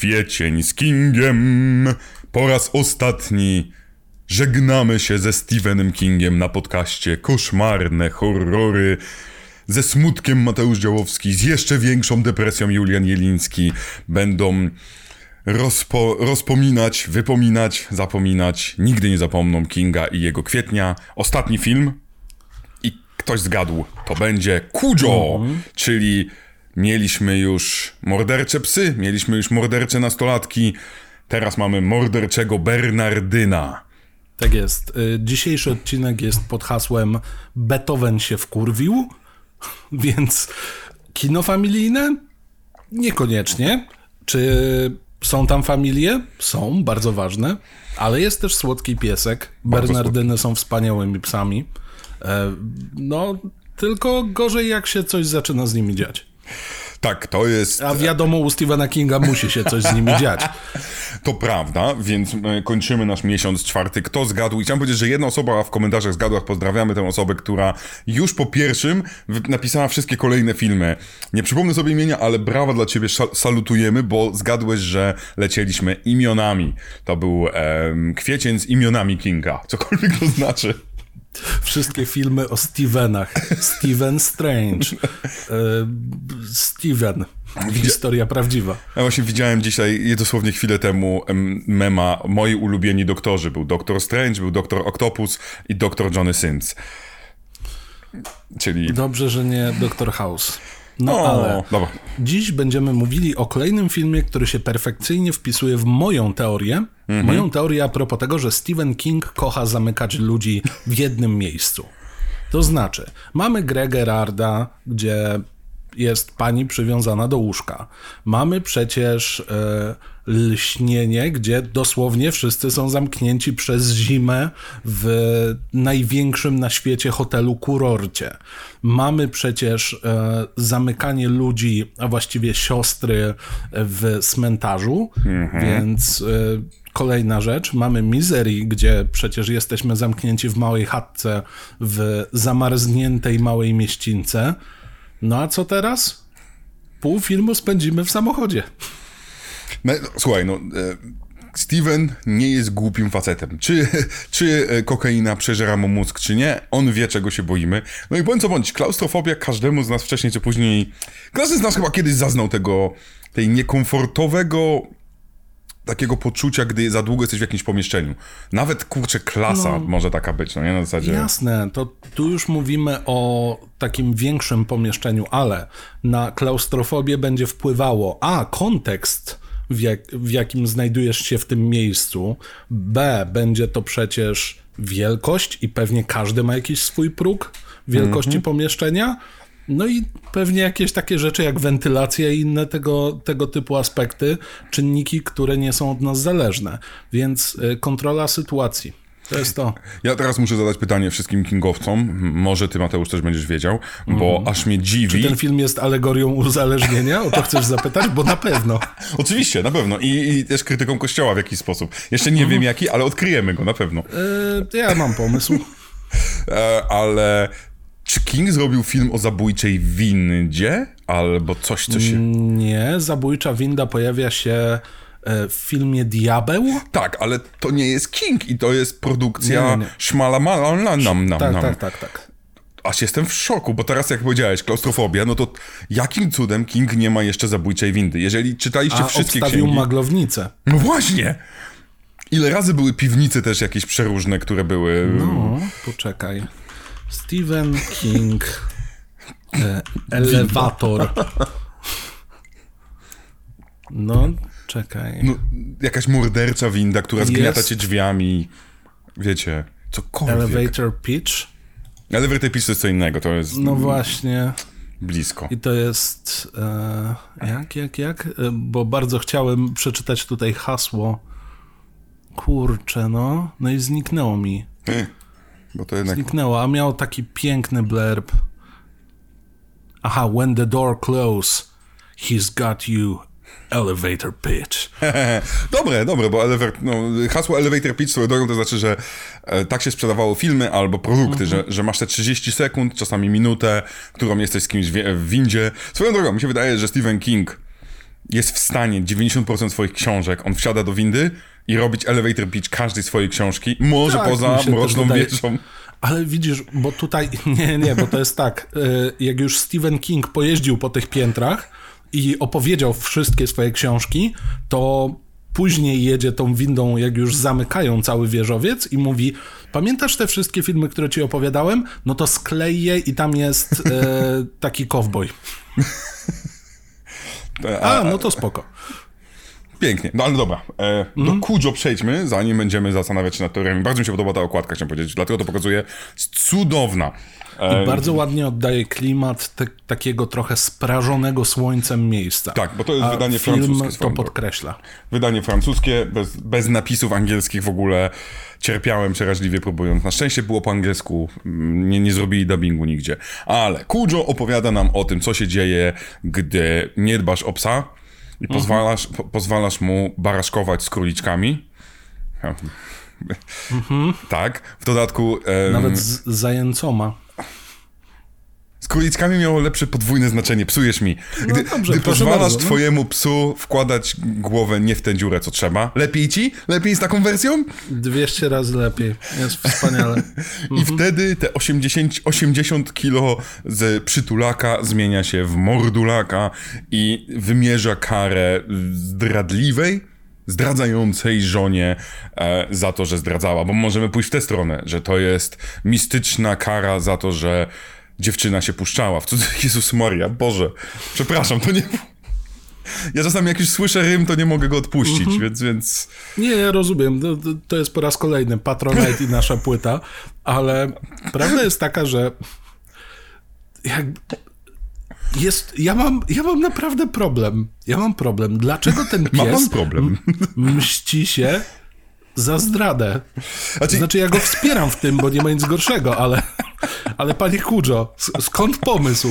kwiecień z Kingiem. Po raz ostatni żegnamy się ze Stephenem Kingiem na podcaście Koszmarne horrory. Ze smutkiem Mateusz Działowski, z jeszcze większą depresją Julian Jeliński będą rozpo, rozpominać, wypominać, zapominać. Nigdy nie zapomną Kinga i jego kwietnia. Ostatni film i ktoś zgadł, to będzie Kujo, czyli mieliśmy już mordercze psy, mieliśmy już mordercze nastolatki, teraz mamy morderczego Bernardyna. Tak jest. Y, Dzisiejszy odcinek jest pod hasłem Beethoven się wkurwił, więc kino familijne? Niekoniecznie. Czy są tam familie? Są, bardzo ważne. Ale jest też słodki piesek. Bardzo Bernardyny są wspaniałymi psami. E, No, tylko gorzej jak się coś zaczyna z nimi dziać. Tak, to jest... A wiadomo, u Stephena Kinga musi się coś z nimi dziać. To prawda, więc e, kończymy nasz miesiąc czwarty. Kto zgadł? I chciałem powiedzieć, że jedna osoba w komentarzach zgadła, pozdrawiamy tę osobę, która już po pierwszym napisała wszystkie kolejne filmy. Nie przypomnę sobie imienia, ale brawa dla ciebie, salutujemy, bo zgadłeś, że lecieliśmy imionami. To był em, kwiecień z imionami Kinga, cokolwiek to znaczy. Wszystkie filmy o Stevenach. Steven Strange. E, Steven. Historia prawdziwa. Ja właśnie widziałem dzisiaj, dosłownie chwilę temu, em, mema Moi ulubieni doktorzy. Był Doktor Strange, był Doktor Octopus i Doktor Johnny Sins. Czyli... Dobrze, że nie Dr. House. No O, ale dobra. dziś będziemy mówili o kolejnym filmie, który się perfekcyjnie wpisuje w moją teorię. Moją teorię a propos tego, że Stephen King kocha zamykać ludzi w jednym miejscu. To znaczy, mamy grę Gerarda, gdzie jest pani przywiązana do łóżka. Mamy przecież e, lśnienie, gdzie dosłownie wszyscy są zamknięci przez zimę w największym na świecie hotelu kurorcie. Mamy przecież e, zamykanie ludzi, a właściwie siostry w cmentarzu, więc e, Kolejna rzecz, mamy Misery, gdzie przecież jesteśmy zamknięci w małej chatce w zamarzniętej małej mieścińce. No a co teraz? Pół filmu spędzimy w samochodzie. No, słuchaj, no. E, Steven nie jest głupim facetem. Czy, czy e, kokaina przeżera mu mózg, czy nie, on wie, czego się boimy. No i bądź co bądź, klaustrofobia każdemu z nas wcześniej czy później. Każdy z nas chyba kiedyś zaznał tego, tej niekomfortowego takiego poczucia, gdy za długo jesteś w jakimś pomieszczeniu. Nawet kurczę klasa może taka być, no nie na zasadzie. Jasne, to tu już mówimy o takim większym pomieszczeniu, ale na klaustrofobię będzie wpływało A. kontekst, w, jak, w jakim znajdujesz się w tym miejscu, B. będzie to przecież wielkość i pewnie każdy ma jakiś swój próg wielkości pomieszczenia. No i pewnie jakieś takie rzeczy jak wentylacja i inne tego, tego typu aspekty, czynniki, które nie są od nas zależne. Więc y, kontrola sytuacji. To jest to. Ja teraz muszę zadać pytanie wszystkim kingowcom. Może ty, Mateusz, też będziesz wiedział, bo aż mnie dziwi. Ten film jest alegorią uzależnienia? O to chcesz zapytać? Bo na pewno. Oczywiście, na pewno. I, I też krytyką kościoła w jakiś sposób. Jeszcze nie wiem jaki, ale odkryjemy go na pewno. E, ja mam pomysł. E, ale czy King zrobił film o zabójczej windzie? Albo coś, co się... Nie, zabójcza winda pojawia się e, w filmie Diabeł. Tak, ale to nie jest King i to jest produkcja Nie, nie, nie. szmala nam, nam, nam, Tak, nam. tak, tak, tak. Aż jestem w szoku, bo teraz jak powiedziałeś, klaustrofobia, no to jakim cudem King nie ma jeszcze zabójczej windy? Jeżeli czytaliście A wszystkie obstawił księgi... maglownicę. No właśnie! Ile razy były piwnice też jakieś przeróżne, które były... No, poczekaj. Stephen King. E, elewator. No, czekaj. No, jakaś mordercza winda, która zgniata Jest. cię drzwiami. Wiecie, cokolwiek. Elevator pitch. Elevator pitch to jest co innego, to jest No właśnie. blisko. I to jest. E, jak, jak, jak? E, bo bardzo chciałem przeczytać tutaj hasło. Kurczę, no. No i zniknęło mi. Bo to jednak... Zniknęło, a miał taki piękny blurb. Aha, when the door close, he's got you elevator pitch. dobre, dobre, bo elevator, no, hasło elevator pitch swoją drogą to znaczy, że e, tak się sprzedawało filmy albo produkty, że, że masz te 30 sekund, czasami minutę, którą jesteś z kimś w, w windzie. Swoją drogą, mi się wydaje, że Stephen King jest w stanie 90% swoich książek, on wsiada do windy i robić elevator pitch każdej swojej książki, może Tak, poza Mroczną Wieżą. Ale widzisz, bo tutaj, nie, nie, bo to jest tak, y, jak już Stephen King pojeździł po tych piętrach i opowiedział wszystkie swoje książki, to później jedzie tą windą, jak już zamykają cały wieżowiec i mówi, pamiętasz te wszystkie filmy, które ci opowiadałem? No to sklej je i tam jest e, taki cowboy. A, no to spoko. Pięknie, no ale dobra. E, Mhm. Do Kujo przejdźmy, zanim będziemy zastanawiać się nad teoriami. Bardzo mi się podoba ta okładka, chciałem powiedzieć, dlatego to pokazuje. Cudowna. E, Bardzo ładnie oddaje klimat te, takiego trochę sprażonego słońcem miejsca. Tak, bo to jest A wydanie film francuskie to podkreśla. Wydanie francuskie, bez, bez napisów angielskich w ogóle. Cierpiałem przeraźliwie próbując. Na szczęście było po angielsku, mm, nie, nie zrobili dubbingu nigdzie. Ale Kujo opowiada nam o tym, co się dzieje, gdy nie dbasz o psa i pozwalasz, po, pozwalasz mu baraszkować z króliczkami. Tak, w dodatku em, Nawet z zajęcoma. Z króliczkami miało lepsze podwójne znaczenie, psujesz mi. Gdy, No dobrze, gdy pozwalasz bardzo, no. twojemu psu wkładać głowę nie w tę dziurę, co trzeba, lepiej ci? Lepiej z taką wersją? 200 razy lepiej. Jest wspaniale. I wtedy te 80, 80 kilo z przytulaka zmienia się w mordulaka i wymierza karę zdradliwej, zdradzającej żonie e, za to, że zdradzała. Bo możemy pójść w tę stronę, że to jest mistyczna kara za to, że dziewczyna się puszczała. W cudzysłowie, Jezus Maria, Boże, przepraszam, to nie... Ja czasami jak już słyszę rym, to nie mogę go odpuścić, więc, więc... Nie, rozumiem. To, jest po raz kolejny Patronite i nasza płyta, ale prawda jest taka, że jak jest, ja mam, ja mam naprawdę problem. Ja mam problem. Dlaczego ten pies pan problem. mści się za zdradę? Znaczy, Znaczy ja go wspieram w tym, bo nie ma nic gorszego, ale, ale panie Kudżo, s- skąd pomysł?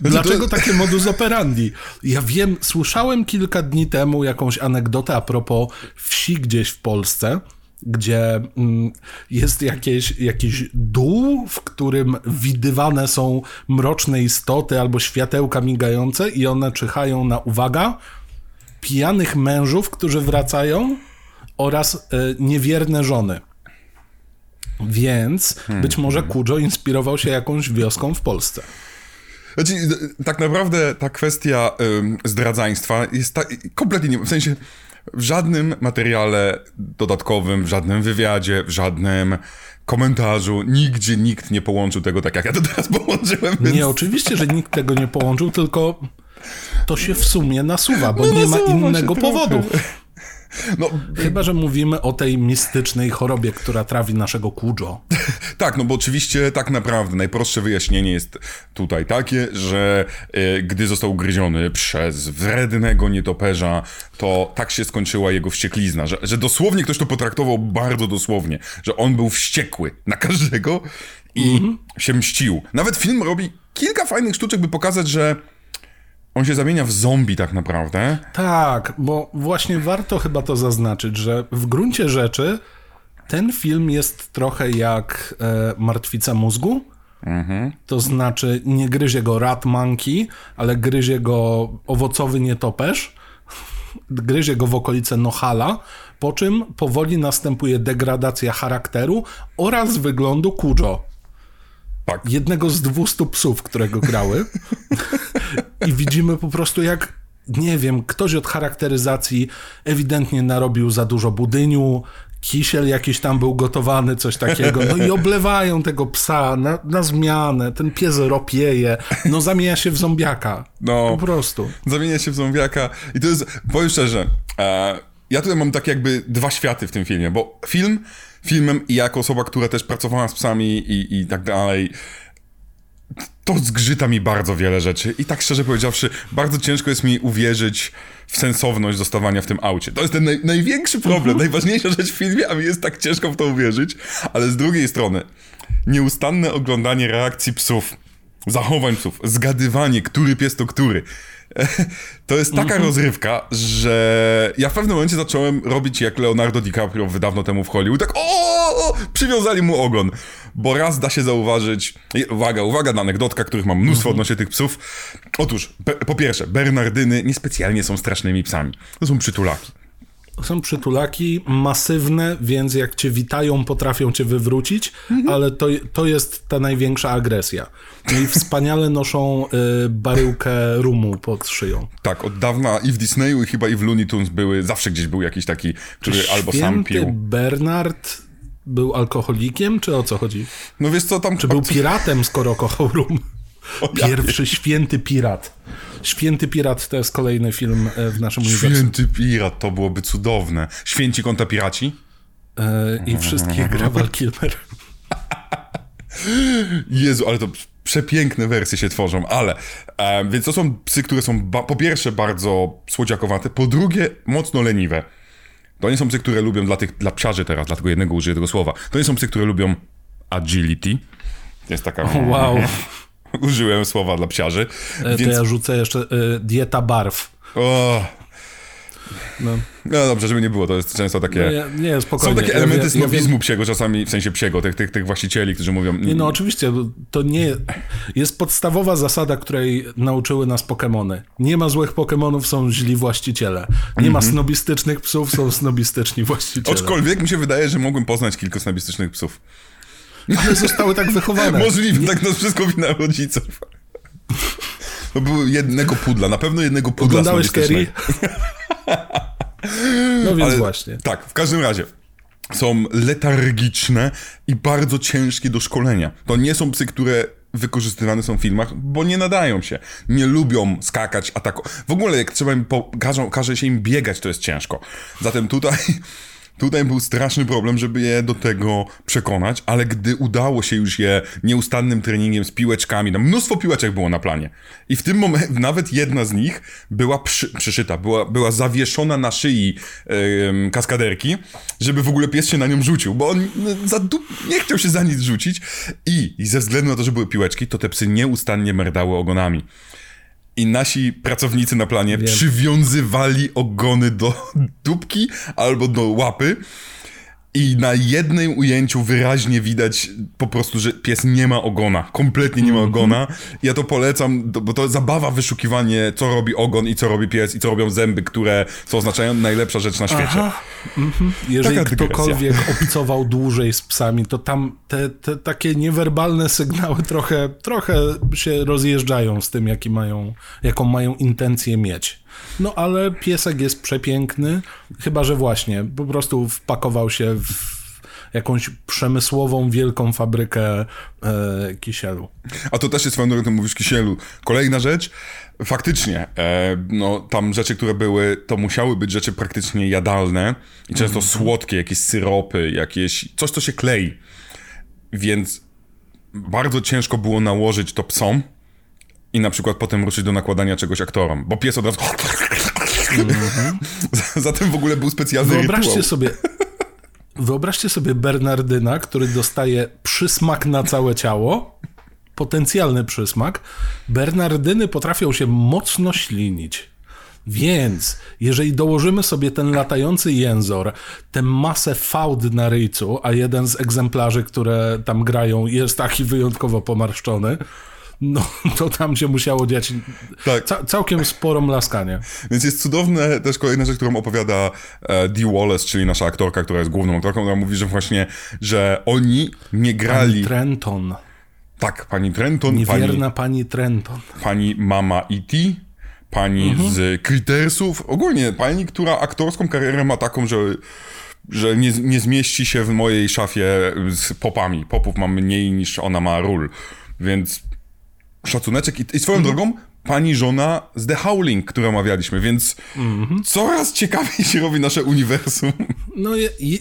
Dlaczego takie modus operandi? Ja wiem, słyszałem kilka dni temu jakąś anegdotę a propos wsi gdzieś w Polsce, gdzie mm, jest jakieś, jakiś dół, w którym widywane są mroczne istoty albo światełka migające i one czyhają na, uwaga, pijanych mężów, którzy wracają oraz e, niewierne żony. Więc być może Kujo inspirował się jakąś wioską w Polsce. Znaczy, tak naprawdę ta kwestia ym, zdradzaństwa jest ta, kompletnie nie, w sensie w żadnym materiale dodatkowym, w żadnym wywiadzie, w żadnym komentarzu, nigdzie nikt nie połączył tego tak, jak ja to teraz połączyłem. Więc... Nie, oczywiście, że nikt tego nie połączył, tylko to się w sumie nasuwa, bo nie ma innego trochę. No, Chyba, że mówimy o tej mistycznej chorobie, która trawi naszego Kujo. tak, no bo oczywiście tak naprawdę najprostsze wyjaśnienie jest tutaj takie, że e, gdy został ugryziony przez wrednego nietoperza, to tak się skończyła jego wścieklizna, że, że dosłownie ktoś to potraktował bardzo dosłownie, że on był wściekły na każdego i się mścił. Nawet film robi kilka fajnych sztuczek, by pokazać, że on się zamienia w zombie tak naprawdę. Tak, bo właśnie warto chyba to zaznaczyć, że w gruncie rzeczy ten film jest trochę jak e, Martwica mózgu. To znaczy nie gryzie go rat monkey, ale gryzie go owocowy nietoperz. Gryzie go w okolice Nohala, po czym powoli następuje degradacja charakteru oraz wyglądu Kujo Tak. jednego z 200 psów, którego grały. I widzimy po prostu jak, nie wiem, ktoś od charakteryzacji ewidentnie narobił za dużo budyniu, kisiel jakiś tam był gotowany, coś takiego. No i oblewają tego psa na, na zmianę. Ten pies ropieje. No zamienia się w zombiaka. No. Po prostu. zamienia się w zombiaka. I to jest, powiem szczerze, e, ja tutaj mam tak jakby dwa światy w tym filmie, bo film, filmem i jako osoba, która też pracowała z psami i, i tak dalej, to zgrzyta mi bardzo wiele rzeczy. I tak szczerze powiedziawszy, bardzo ciężko jest mi uwierzyć w sensowność zostawania w tym aucie. To jest ten naj, największy problem, najważniejsza rzecz w filmie, a mi jest tak ciężko w to uwierzyć. Ale z drugiej strony, nieustanne oglądanie reakcji psów zachowań psów, zgadywanie, który pies to który. To jest taka Mhm. rozrywka, że ja w pewnym momencie zacząłem robić jak Leonardo DiCaprio dawno temu w Hollywood. Tak, o, przywiązali mu ogon. Bo raz da się zauważyć, uwaga, uwaga na anegdotka, których mam mnóstwo Mhm. odnośnie tych psów. Otóż, po pierwsze, Bernardyny niespecjalnie są strasznymi psami. To są przytulaki. Są przytulaki masywne, więc jak cię witają, potrafią cię wywrócić, ale to, to jest ta największa agresja. No i wspaniale noszą y, baryłkę rumu pod szyją. Tak, od dawna i w Disneyu, i chyba i w Looney Tunes były, zawsze gdzieś był jakiś taki, który albo sam Święty pił. Bernard był alkoholikiem, czy o co chodzi? No wiesz co, tam... Czy był piratem, skoro kochał rum? Pierwszy święty pirat. Święty pirat to jest kolejny film e, w naszym uniwersum. Święty pirat, to byłoby cudowne. Święci konta piraci? E, I wszystkie gra Val Kilmer. Jezu, ale to przepiękne wersje się tworzą, ale... E, więc to są psy, które są po pierwsze bardzo słodziakowate, po drugie mocno leniwe. To nie są psy, które lubią dla tych, dla psiarzy teraz, dlatego jednego użyję tego słowa. To nie są psy, które lubią agility. To jest taka... Wow. Użyłem słowa dla psiarzy. E, więc... To ja rzucę jeszcze e, dieta barw. O, No, no dobrze, żeby nie było, to jest często takie... nie, nie, spokojnie. Są takie Ja elementy ja snobizmu psiego czasami, w sensie psiego, tych, tych, tych właścicieli, którzy mówią... Nie, no oczywiście, to nie... Jest podstawowa zasada, której nauczyły nas Pokemony. Nie ma złych Pokemonów, są źli właściciele. Nie ma snobistycznych psów, są snobistyczni właściciele. Aczkolwiek mi się wydaje, że mogłem poznać kilku snobistycznych psów. Ale zostały tak wychowane. Możliwe, tak nas wszystko wina rodziców. To było jednego pudla, na pewno jednego pudla Oglądałeś Kerry? No więc Ale- właśnie. Tak, w każdym razie. Są letargiczne i bardzo ciężkie do szkolenia. To nie są psy, które wykorzystywane są w filmach, bo nie nadają się. Nie lubią skakać, atakować. W ogóle jak trzeba im, po, każą, każe się im biegać, to jest ciężko. Zatem tutaj, tutaj był straszny problem, żeby je do tego przekonać, ale gdy udało się już je nieustannym treningiem z piłeczkami, no mnóstwo piłeczek było na planie. I w tym momencie nawet jedna z nich była przy, przyszyta, była, była zawieszona na szyi em, kaskaderki, żeby w ogóle pies się na nią rzucił, bo on no, za nie chciał się za nic rzucić i, i ze względu na to, że były piłeczki, to te psy nieustannie merdały ogonami. I nasi pracownicy na planie przywiązywali ogony do dupki albo do łapy. I na jednym ujęciu wyraźnie widać po prostu, że pies nie ma ogona. Kompletnie nie ma ogona. Ja to polecam, bo to zabawa wyszukiwanie, co robi ogon i co robi pies i co robią zęby, które co oznaczają najlepsza rzecz na świecie. Aha. Mhm. Jeżeli Taka ktokolwiek obcował dłużej z psami, to tam te, te takie niewerbalne sygnały trochę, trochę się rozjeżdżają z tym, jaki mają, jaką mają intencję mieć. No ale piesek jest przepiękny, chyba że właśnie po prostu wpakował się w jakąś przemysłową, wielką fabrykę e, kisielu. A to też jest drogą, ty mówisz kisielu. Kolejna rzecz, faktycznie, e, no tam rzeczy, które były, to musiały być rzeczy praktycznie jadalne i często słodkie, jakieś syropy, jakieś, coś, co się klei. Więc bardzo ciężko było nałożyć to psom i na przykład potem ruszyć do nakładania czegoś aktorom, bo pies od razu... Zatem w ogóle był specjalny Wyobraźcie rytuał. sobie, wyobraźcie sobie Bernardyna, który dostaje przysmak na całe ciało, potencjalny przysmak. Bernardyny potrafią się mocno ślinić. Więc, jeżeli dołożymy sobie ten latający jęzor, tę masę fałd na ryjcu, a jeden z egzemplarzy, które tam grają, jest taki wyjątkowo pomarszczony, no to tam się musiało dziać Tak. ca- całkiem sporo mlaskania. Więc jest cudowne też kolejna rzecz, którą opowiada e, Dee Wallace, czyli nasza aktorka, która jest główną aktorką, która mówi, że właśnie, że oni nie grali... Trenton. tak, pani Trenton, Niewierna pani, pani Trenton. pani mama E.T., pani Mhm. z Crittersów, ogólnie pani, która aktorską karierę ma taką, że że nie, nie zmieści się w mojej szafie z popami. Popów mam mniej niż ona ma ról. Więc szacuneczek. I, i swoją Mhm. drogą, pani żona z The Howling, którą omawialiśmy, więc Mhm. coraz ciekawiej się robi nasze uniwersum. No i, i,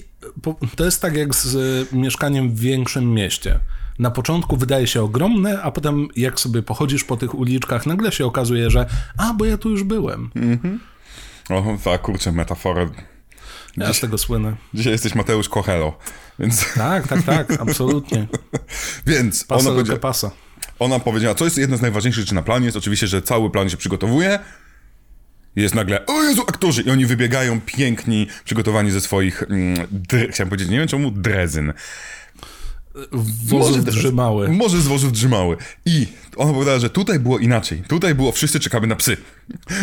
to jest tak jak z y, mieszkaniem w większym mieście. Na początku wydaje się ogromne, a potem jak sobie pochodzisz po tych uliczkach, nagle się okazuje, że a, bo ja tu już byłem. O, tak, kurczę, metafora. Ja z tego słynę. Dzisiaj jesteś Mateusz Kochelo, więc... Tak, tak, tak, absolutnie. Więc Pasa ona powiedziała, pasa. Ona powiedziała, co jest jedna z najważniejszych rzeczy na planie, jest oczywiście, że cały plan się przygotowuje, jest nagle, o Jezu, aktorzy! I oni wybiegają piękni, przygotowani ze swoich, mm, dr- chciałem powiedzieć, nie wiem czemu, drezyn. Wozów drzymały. Może z wozów drzymały. I ona powiedziała, że tutaj było inaczej. Tutaj było, wszyscy czekamy na psy.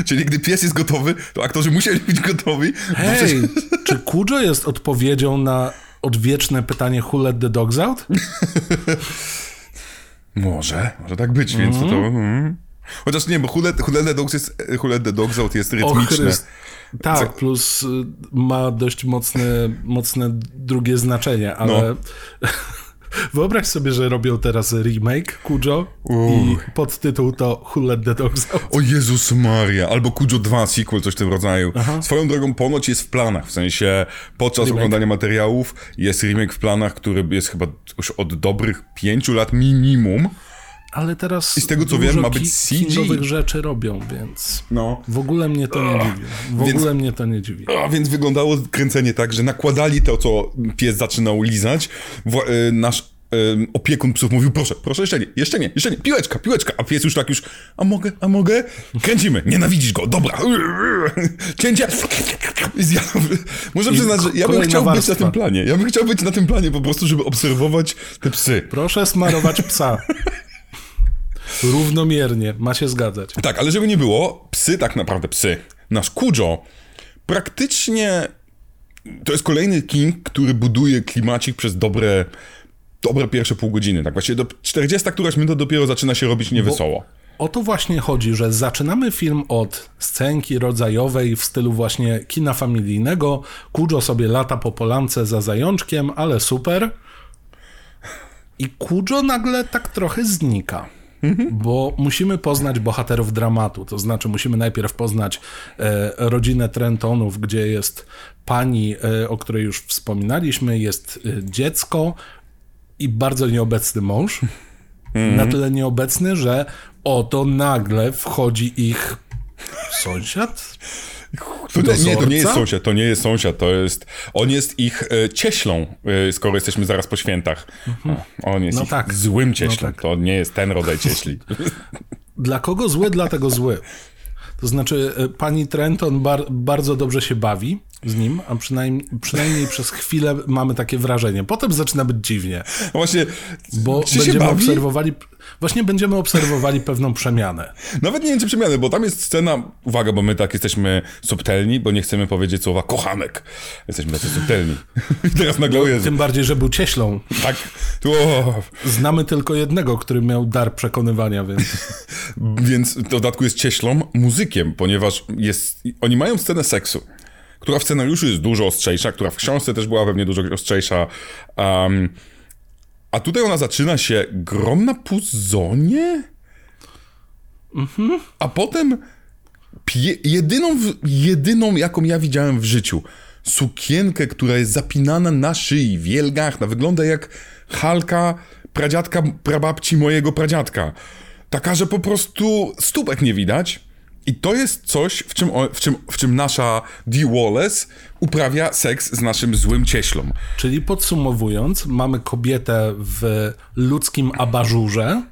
Czyli gdy pies jest gotowy, to aktorzy musieli być gotowi. bo przecież- Hej, czy Kujo jest odpowiedzią na odwieczne pytanie Who let the dogs out? Może, może tak być, więc to... to mm. Chociaż nie, bo Who Let, Who Let the Dogs jest, Who Let the Dogs Out jest rytmiczne. Tak, plus y, ma dość mocne, mocne drugie znaczenie, ale No. Wyobraź sobie, że robią teraz remake Kujo i podtytuł to Who let the dogs out. O Jezus Maria, albo Kujo 2 sequel, coś w tym rodzaju. Swoją drogą ponoć jest w planach, w sensie podczas Remake. oglądania materiałów jest remake w planach, który jest chyba już od dobrych pięciu lat minimum. Ale teraz I z tego, co wiem, ma być CG. kingowych rzeczy robią, więc No. w ogóle mnie to nie dziwi. W Więc- ogóle mnie to nie dziwi. A więc wyglądało kręcenie tak, że nakładali to, co pies zaczynał lizać. Wła- y, nasz y, opiekun psów mówił, proszę, proszę, jeszcze nie, jeszcze nie, jeszcze nie, piłeczka, piłeczka. A pies już tak już, a mogę, a mogę? Kręcimy, nienawidzisz go, dobra. Cięcie. Muszę przyznać, że ja bym chciał być warstwa. na tym planie. Ja bym chciał być na tym planie po prostu, żeby obserwować te psy. Proszę smarować psa. Równomiernie, ma się zgadzać. Tak, ale żeby nie było, psy tak naprawdę psy. Nasz Kujo praktycznie to jest kolejny King, który buduje klimacik przez dobre, dobre pierwsze pół godziny. Tak właśnie do 40 któraś minuta dopiero zaczyna się robić niewesoło. O to właśnie chodzi, że zaczynamy film od scenki rodzajowej w stylu właśnie kina familijnego. Kujo sobie lata po polance za zajączkiem, ale super. I Kujo nagle tak trochę znika. Bo musimy poznać bohaterów dramatu, to znaczy musimy najpierw poznać e, rodzinę Trentonów, gdzie jest pani, e, o której już wspominaliśmy, jest e, dziecko i bardzo nieobecny mąż. Na tyle nieobecny, że oto nagle wchodzi ich sąsiad? To, nie, to nie jest sąsiad, to nie jest sąsiad, to jest, on jest ich e, cieślą, e, skoro jesteśmy zaraz po świętach. A, On jest No ich tak. złym cieślą, No tak. to nie jest ten rodzaj cieśli. Dla kogo zły, dlatego zły. To znaczy, e, pani Trenton bar, bardzo dobrze się bawi z nim, a przynajmniej, przynajmniej przez chwilę mamy takie wrażenie. Potem zaczyna być dziwnie, Właśnie, bo będziemy bawi? obserwowali, właśnie będziemy obserwowali pewną przemianę. Nawet nie wiem, czy przemiany, bo tam jest scena, uwaga, bo my tak jesteśmy subtelni, bo nie chcemy powiedzieć słowa kochanek. Jesteśmy tacy subtelni. I teraz nagle, Jezu, Tym bardziej, że był cieślą. tak, o, Znamy tylko jednego, który miał dar przekonywania, więc... więc w dodatku jest cieślą muzykiem, ponieważ jest, oni mają scenę seksu, która w scenariuszu jest dużo ostrzejsza, która w książce też była pewnie dużo ostrzejsza, um, a tutaj ona zaczyna się grom na puzonie? A potem jedyną, w- jedyną, jaką ja widziałem w życiu, sukienkę, która jest zapinana na szyi, wielgachna, wygląda jak halka pradziadka, prababci mojego pradziadka. Taka, że po prostu stópek nie widać. I to jest coś, w czym, o- w czym, w czym nasza Dee Wallace uprawia seks z naszym złym cieślą. Czyli podsumowując, mamy kobietę w ludzkim abażurze,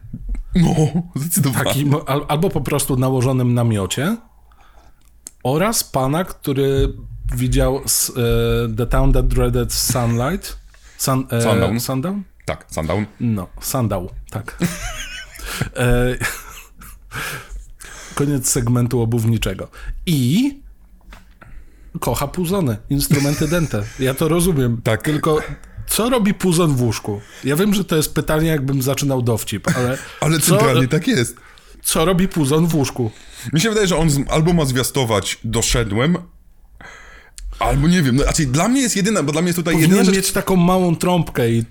No, zdecydowanie. takim, al, albo po prostu nałożonym namiocie, oraz pana, który widział s, e, The Town That Dreaded Sunlight. Sun, e, Sundown. Sundown? Tak, sundown. No, Sandał, tak. e, koniec segmentu obuwniczego. I kocha puzony, instrumenty dente. Ja to rozumiem. Tak. Tylko co robi puzon w łóżku? Ja wiem, że to jest pytanie, jakbym zaczynał dowcip, ale, Ale co, centralnie tak jest. co robi puzon w łóżku? Mi się wydaje, że on albo ma zwiastować doszedłem, albo nie wiem, no, znaczy dla mnie jest jedyna, bo dla mnie jest tutaj jedyna Powinien rzecz... mieć taką małą trąbkę i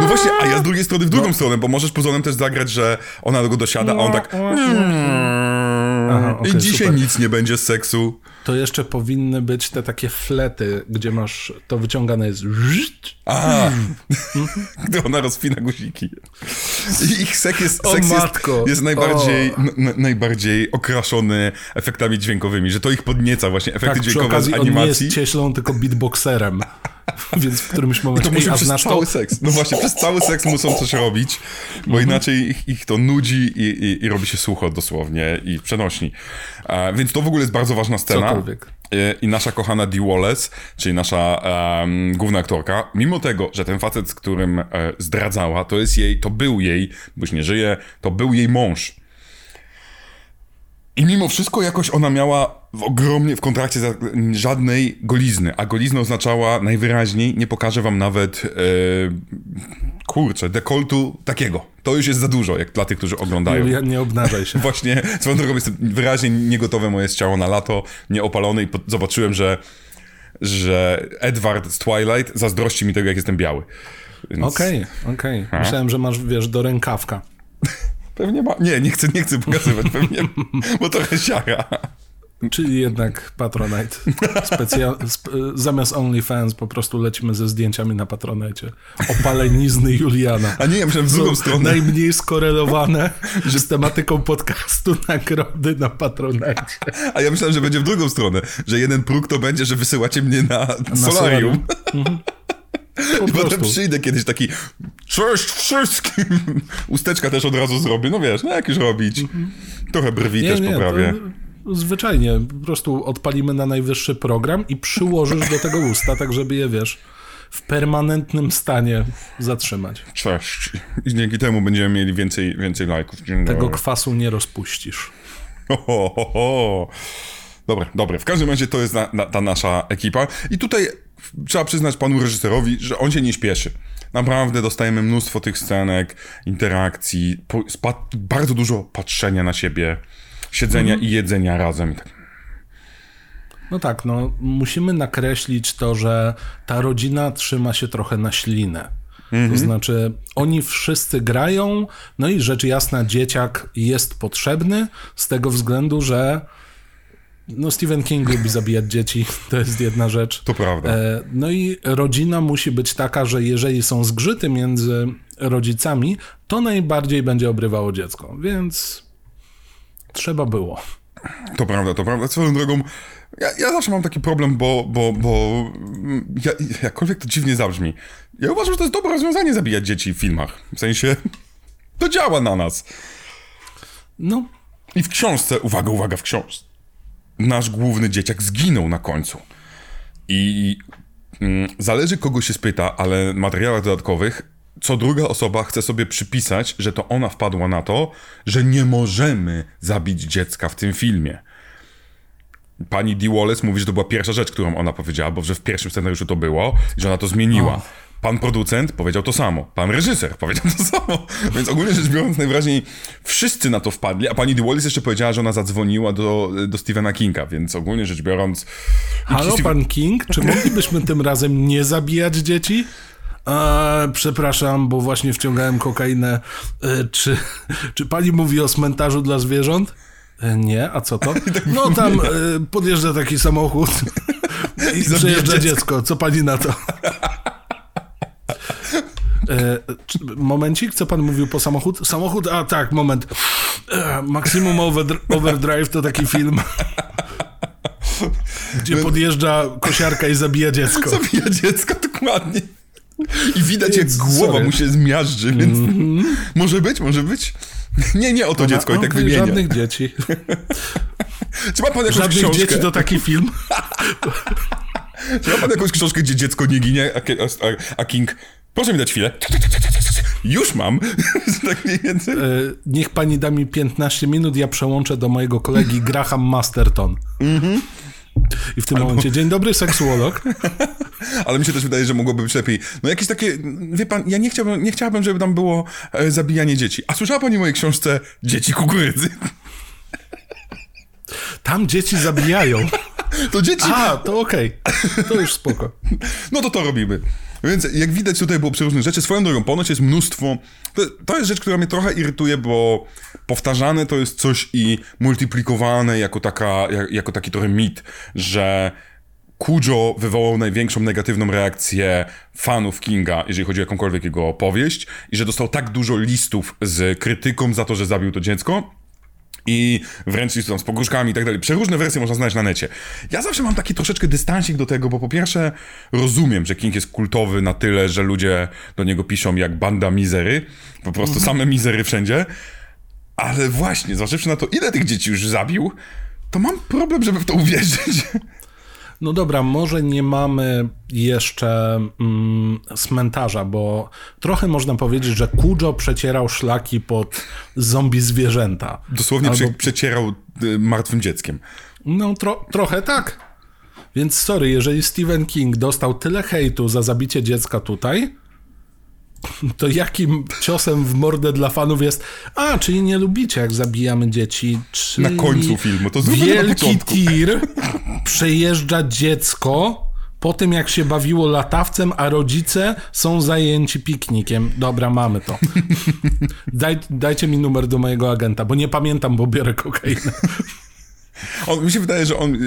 No właśnie, a ja z drugiej strony w drugą stronę, bo możesz puzonem też zagrać, że ona go dosiada, a on tak... Aha, okej, I dzisiaj super. nic nie będzie z seksu. to jeszcze powinny być te takie flety, gdzie masz, to wyciągane jest A, gdy ona rozpina guziki. I ich seks jest, O seks jest, matko. jest najbardziej, O. n- najbardziej okraszony efektami dźwiękowymi, że to ich podnieca właśnie, efekty Tak, przy dźwiękowe z okazji on nie animacji. jest cieślą, tylko beatboxerem. Więc w którymś momencie... To musi przez znasz cały to? seks. No właśnie, przez cały seks muszą coś robić, bo Mhm. inaczej ich, ich to nudzi i, i, i robi się sucho dosłownie i przenośni. Więc to w ogóle jest bardzo ważna scena. Cokolwiek. E, I nasza kochana Dee Wallace, czyli nasza em, główna aktorka, mimo tego, że ten facet, z którym e, zdradzała, to jest jej, to był jej, bo już nie żyje, to był jej mąż. I mimo wszystko jakoś ona miała w ogromnie w kontrakcie żadnej golizny, a golizna oznaczała najwyraźniej, nie pokażę wam nawet, e, kurczę, dekoltu takiego. To już jest za dużo, jak dla tych, którzy oglądają. Julia, nie obnażaj się. Właśnie, swoją drogą jestem wyraźnie niegotowe moje jest ciało na lato, nieopalone i zobaczyłem, że, że Edward z Twilight zazdrości mi tego, jak jestem biały. Więc Okej, okej. Myślałem, że masz, wiesz, do rękawka. Pewnie ma... Nie, nie chcę, nie chcę pokazywać, pewnie, bo trochę siara. Czyli jednak Patronite. Specja... Sp... Zamiast OnlyFans po prostu lecimy ze zdjęciami na Patronite. Opalenizny Juliana. A nie, ja myślałem w drugą stronę. najmniej skorelowane z tematyką podcastu nagrody na Patronite. A ja myślałem, że będzie w drugą stronę, że jeden próg to będzie, że wysyłacie mnie na, solarium. Po I potem prostu. przyjdę kiedyś taki cześć wszystkim. Usteczka też od razu zrobię. No wiesz, no jak już robić. Trochę brwi też poprawię. to zwyczajnie. Po prostu odpalimy na najwyższy program i przyłożysz do tego usta, tak żeby je, wiesz, w permanentnym stanie zatrzymać. Cześć. I dzięki temu będziemy mieli więcej, więcej lajków. Dzień Tego dobry. kwasu nie rozpuścisz. Ho, ho, ho. Dobre, dobre. W każdym razie to jest na, na, ta nasza ekipa. I tutaj trzeba przyznać panu reżyserowi, że on się nie śpieszy. Naprawdę dostajemy mnóstwo tych scenek, interakcji, bardzo dużo patrzenia na siebie, siedzenia i jedzenia razem. No tak, no musimy nakreślić to, że ta rodzina trzyma się trochę na ślinę. To znaczy, oni wszyscy grają, no i rzecz jasna, dzieciak jest potrzebny z tego względu, że no Stephen King lubi zabijać dzieci, to jest jedna rzecz. To prawda. E, No i rodzina musi być taka, że jeżeli są zgrzyty między rodzicami, to najbardziej będzie obrywało dziecko, więc trzeba było. To prawda, to prawda. Swoją drogą, ja, ja zawsze mam taki problem, bo, bo, bo ja, jakkolwiek to dziwnie zabrzmi, ja uważam, że to jest dobre rozwiązanie zabijać dzieci w filmach. W sensie, to działa na nas. No, I w książce, uwaga, uwaga, w książce, nasz główny dzieciak zginął na końcu. I mm, zależy kogo się spyta, ale w materiałach dodatkowych co druga osoba chce sobie przypisać, że to ona wpadła na to, że nie możemy zabić dziecka w tym filmie. Pani Dee Wallace mówi, że to była pierwsza rzecz, którą ona powiedziała, bo że w pierwszym scenariuszu to było że ona to zmieniła. Pan producent powiedział to samo. Pan reżyser powiedział to samo. Więc ogólnie rzecz biorąc, najwyraźniej wszyscy na to wpadli, a pani Dee Wallace jeszcze powiedziała, że ona zadzwoniła do, do Stephena Kinga, więc ogólnie rzecz biorąc... Halo, pan King, czy moglibyśmy tym razem nie zabijać dzieci? E, przepraszam, bo właśnie wciągałem kokainę. E, czy, czy pani mówi o cmentarzu dla zwierząt? E, nie, a co to? No tam e, podjeżdża taki samochód i zabija przejeżdża dziecko. dziecko. Co pani na to? E, momencik, co pan mówił po samochód? Samochód, a tak, moment. E, Maximum Overdr- Overdrive to taki film, gdzie podjeżdża kosiarka i zabija dziecko. Zabija dziecko, dokładnie. I widać, jak głowa sorry. mu się zmiażdży, więc może być, może być. Nie, nie o to dziecko i tak Okej, wymienia. Żadnych dzieci. Czy ma pan jakąś Żadnych książkę? dzieci to taki film. Czy ma pan jakąś książkę, gdzie dziecko nie ginie, a, a, a King... Proszę mi dać chwilę. Już mam. tak mniej więcej. E, Niech pani da mi 15 minut, ja przełączę do mojego kolegi Graham Masterton. I w tym momencie, dzień dobry, seksuolog. Ale mi się też wydaje, że mogłoby być lepiej. No jakieś takie, wie pan, ja nie chciałbym, nie chciałabym, żeby tam było e, zabijanie dzieci. A słyszała pani o mojej książce Dzieci kukurydzy? Tam dzieci zabijają. To dzieci... A, to okej. To już spoko. No to to robimy. Więc jak widać tutaj było przeróżne rzeczy. Swoją drogą, ponoć jest mnóstwo... To, to jest rzecz, która mnie trochę irytuje, bo powtarzane to jest coś i multiplikowane jako, taka, jak, jako taki trochę mit, że Cujo wywołał największą negatywną reakcję fanów Kinga, jeżeli chodzi o jakąkolwiek jego opowieść i że dostał tak dużo listów z krytyką za to, że zabił to dziecko, I wręcz tam z pogróżkami i tak dalej. Przeróżne wersje można znaleźć na necie. Ja zawsze mam taki troszeczkę dystansik do tego, bo po pierwsze rozumiem, że King jest kultowy na tyle, że ludzie do niego piszą jak banda mizery. Po prostu same mizery wszędzie. Ale właśnie, zważywszy na to, ile tych dzieci już zabił, to mam problem, żeby w to uwierzyć. No dobra, może nie mamy jeszcze mm, cmentarza, bo trochę można powiedzieć, że Kujo przecierał szlaki pod zombie zwierzęta. Dosłownie Albo... prze, przecierał y, martwym dzieckiem. No tro, trochę tak. Więc sorry, jeżeli Stephen King dostał tyle hejtu za zabicie dziecka tutaj, to jakim ciosem w mordę dla fanów jest a, czyli nie lubicie jak zabijamy dzieci, czyli Na końcu filmu, to Wielki tir przejeżdża dziecko po tym jak się bawiło latawcem, a rodzice są zajęci piknikiem. Dobra, mamy to. Daj, dajcie mi numer do mojego agenta, bo nie pamiętam, bo biorę kokainę. On, mi się wydaje, że on,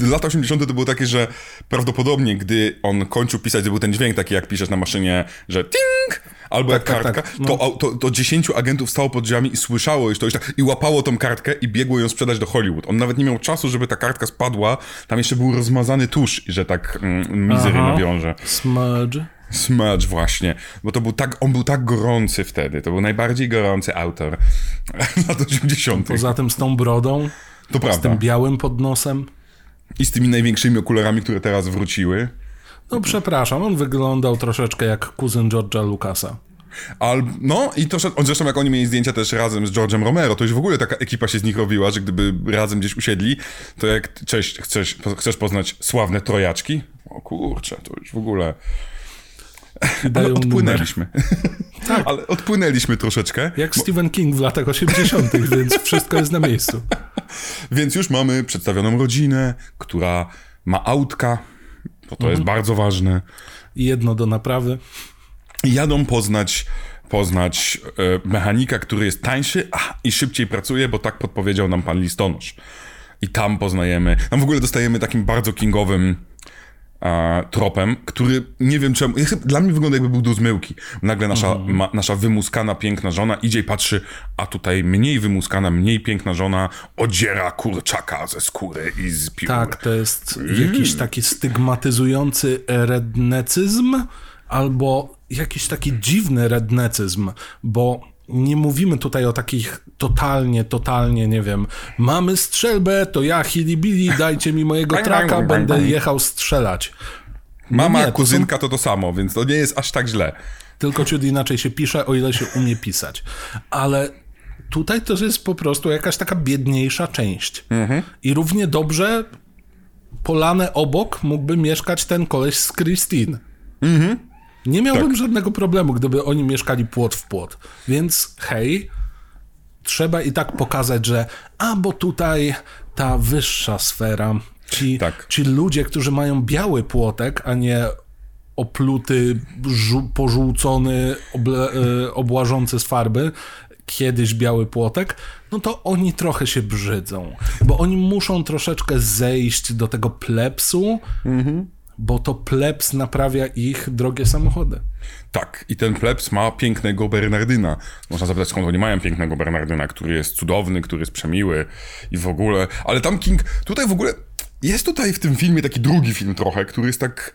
lata 80. to było takie, że prawdopodobnie, gdy on kończył pisać, to był ten dźwięk taki, jak piszesz na maszynie, że ting, albo tak, jak tak, kartka, tak, no. to, to, to 10 agentów stało pod drzwiami i słyszało już to, już tak, i łapało tą kartkę i biegło ją sprzedać do Hollywood. On nawet nie miał czasu, żeby ta kartka spadła, tam jeszcze był rozmazany tusz, że tak mm, mizery nawiąże. Smudge. Smudge właśnie, bo to był tak, on był tak gorący wtedy, to był najbardziej gorący autor lat 80. Poza tym z tą brodą. To prawda. Z tym białym pod nosem. I z tymi największymi okularami, które teraz wróciły. No przepraszam, on wyglądał troszeczkę jak kuzyn George'a Lucasa. Al, no i to, zresztą jak oni mieli zdjęcia też razem z George'em Romero, to już w ogóle taka ekipa się z nich robiła, że gdyby razem gdzieś usiedli, to jak cześć, chcesz, chcesz poznać sławne trojaczki? O kurczę, to już w ogóle... Ale odpłynęliśmy. tak. Ale odpłynęliśmy troszeczkę. Jak bo... Stephen King w latach 80., więc wszystko jest na miejscu. Więc już mamy przedstawioną rodzinę, która ma autka, bo to mhm. jest bardzo ważne. I jedno do naprawy. I jadą poznać poznać e, mechanika, który jest tańszy a, i szybciej pracuje, bo tak podpowiedział nam pan listonosz. I tam poznajemy, tam w ogóle dostajemy takim bardzo kingowym e, tropem, który nie wiem czemu, dla mnie wygląda jakby był do zmyłki. Nagle nasza, mhm. ma, nasza wymuskana, piękna żona idzie i patrzy, a tutaj mniej wymuskana, mniej piękna żona odziera kurczaka ze skóry i z piór. Tak, to jest mm. jakiś taki stygmatyzujący rednecyzm, albo jakiś taki dziwny rednecyzm, bo nie mówimy tutaj o takich totalnie, totalnie, nie wiem, mamy strzelbę, to ja hilibili, dajcie mi mojego traka, będę jechał strzelać. Mama, nie, to kuzynka to to samo, więc to nie jest aż tak źle. Tylko ciut inaczej się pisze, o ile się umie pisać. Ale tutaj to jest po prostu jakaś taka biedniejsza część. Mhm. I równie dobrze polane obok mógłby mieszkać ten koleś z Christine. Mhm. Nie miałbym tak. żadnego problemu, gdyby oni mieszkali płot w płot. Więc hej, trzeba i tak pokazać, że a bo tutaj ta wyższa sfera, ci, tak. ci ludzie, którzy mają biały płotek, a nie opluty, pożółcony, oble, e, obłażący z farby, kiedyś biały płotek, no to oni trochę się brzydzą, bo oni muszą troszeczkę zejść do tego plepsu, mhm bo to plebs naprawia ich drogie samochody. Tak, i ten plebs ma pięknego Bernardyna. Można zapytać, skąd oni mają pięknego Bernardyna, który jest cudowny, który jest przemiły i w ogóle. Ale tam King, tutaj w ogóle jest tutaj w tym filmie taki drugi film trochę, który jest tak.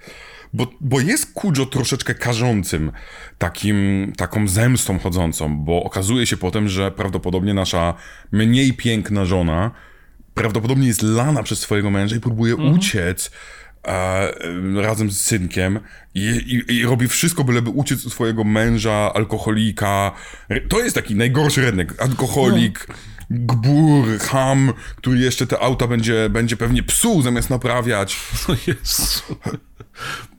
Bo, bo jest Kujo troszeczkę karzącym, takim, taką zemstą chodzącą, bo okazuje się potem, że prawdopodobnie nasza mniej piękna żona prawdopodobnie jest lana przez swojego męża i próbuje mhm. uciec e, razem z synkiem i, i, i, robi wszystko, byleby uciec od swojego męża, alkoholika. To jest taki najgorszy rednek. Alkoholik, no. gbur, ham, który jeszcze te auta będzie, będzie pewnie psuł zamiast naprawiać. No Jezu.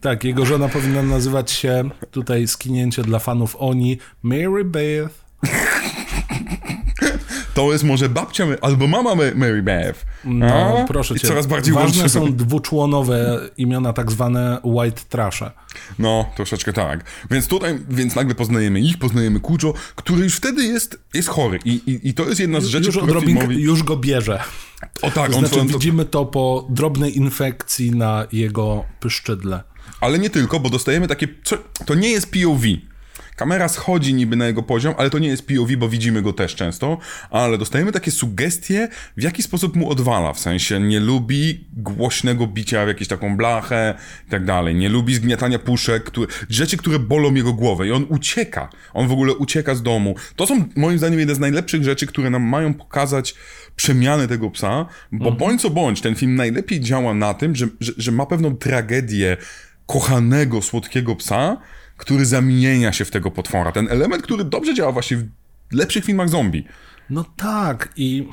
Tak, jego żona powinna nazywać się, tutaj skinięcie dla fanów Oni, Mary Beth. To jest może babcia albo mama Mary Beth. No, A? proszę cię. I coraz bardziej Ważne łączy... są dwuczłonowe imiona, tak zwane white trashe. No, troszeczkę tak. Więc tutaj, więc nagle poznajemy ich, poznajemy Kujo, który już wtedy jest, jest chory. I, i, I to jest jedna z rzeczy, już, które filmowi... Już go bierze. O tak. To znaczy, on, widzimy to po drobnej infekcji na jego pyszczydle. Ale nie tylko, bo dostajemy takie... To nie jest POV kamera schodzi niby na jego poziom, ale to nie jest POV, bo widzimy go też często, ale dostajemy takie sugestie, w jaki sposób mu odwala, w sensie nie lubi głośnego bicia w jakąś taką blachę i tak dalej, nie lubi zgniatania puszek, które, rzeczy, które bolą jego głowę i on ucieka, on w ogóle ucieka z domu. To są moim zdaniem jedne z najlepszych rzeczy, które nam mają pokazać przemiany tego psa, bo Mhm. bądź co bądź, ten film najlepiej działa na tym, że, że, że ma pewną tragedię kochanego, słodkiego psa, który zamienia się w tego potwora. Ten element, który dobrze działa właśnie w lepszych filmach zombie. No tak i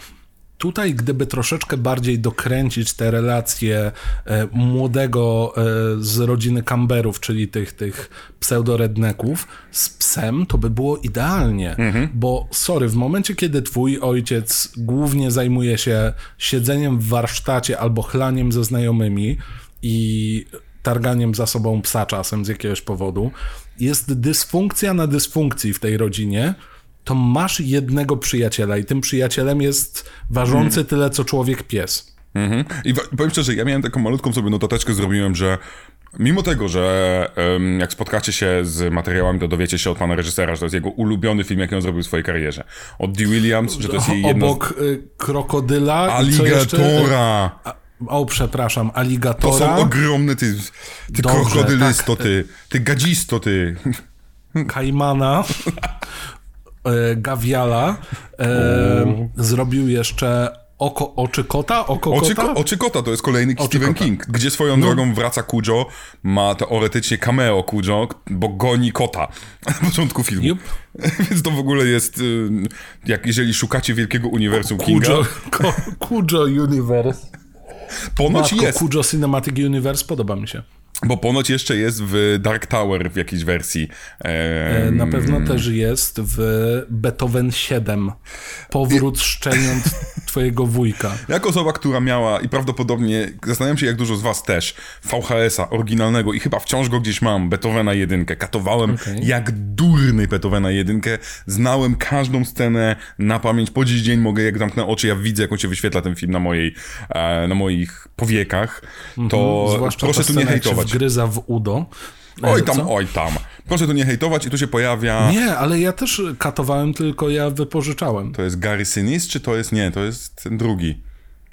tutaj gdyby troszeczkę bardziej dokręcić te relacje e, młodego e, z rodziny Camberów, czyli tych, tych pseudoredneków z psem, to by było idealnie. Bo sorry, w momencie kiedy twój ojciec głównie zajmuje się siedzeniem w warsztacie albo chlaniem ze znajomymi i targaniem za sobą psa czasem z jakiegoś powodu, jest dysfunkcja na dysfunkcji w tej rodzinie, to masz jednego przyjaciela i tym przyjacielem jest ważący tyle, co człowiek pies. Mhm. I powiem szczerze, ja miałem taką malutką sobie notateczkę, zrobiłem, że mimo tego, że em, jak spotkacie się z materiałami, to dowiecie się od pana reżysera, że to jest jego ulubiony film, jaki on zrobił w swojej karierze. Od Dee Williams, że to jest jej jedna. Obok y, krokodyla? Aligatora! O, przepraszam, To aligatora. są ogromne, ty, ty Dobrze, krokodylisto, tak. ty, ty gadzisto, ty. Kajmana, e, Gawiala, e, zrobił jeszcze oko, oczy kota, oko Oczy, kota. ko- oczy kota to jest kolejny Stephen kota. King, gdzie swoją drogą wraca Kujo, ma teoretycznie cameo Kujo, bo goni kota na początku filmu. Jup. Więc to w ogóle jest, y, jak jeżeli szukacie wielkiego uniwersum Kinga, Kujo, ko, Kujo Universe. Ponoć Matko, jest, Kujo Cinematic Universe podoba mi się. bo ponoć jeszcze jest w Dark Tower w jakiejś wersji. E, Em, Na pewno też jest w Beethoven 7. Powrót szczeniąt twojego wujka. Jako osoba, która miała i prawdopodobnie, zastanawiam się jak dużo z was też, VHS-a oryginalnego i chyba wciąż go gdzieś mam, Beethovena 1, katowałem Okej. jak durny Beethovena 1, znałem każdą scenę na pamięć, po dziś dzień mogę, jak zamknę oczy, ja widzę, jak on się wyświetla ten film na mojej, e, na moich powiekach, to Mhm. Zwłaszcza proszę tu nie jak hejtować. wgryza w udo. Oj tam, co? oj tam. Proszę tu nie hejtować i tu się pojawia... Nie, ale ja też katowałem, tylko ja wypożyczałem. To jest Gary Sinise, czy to jest... Nie, to jest ten drugi.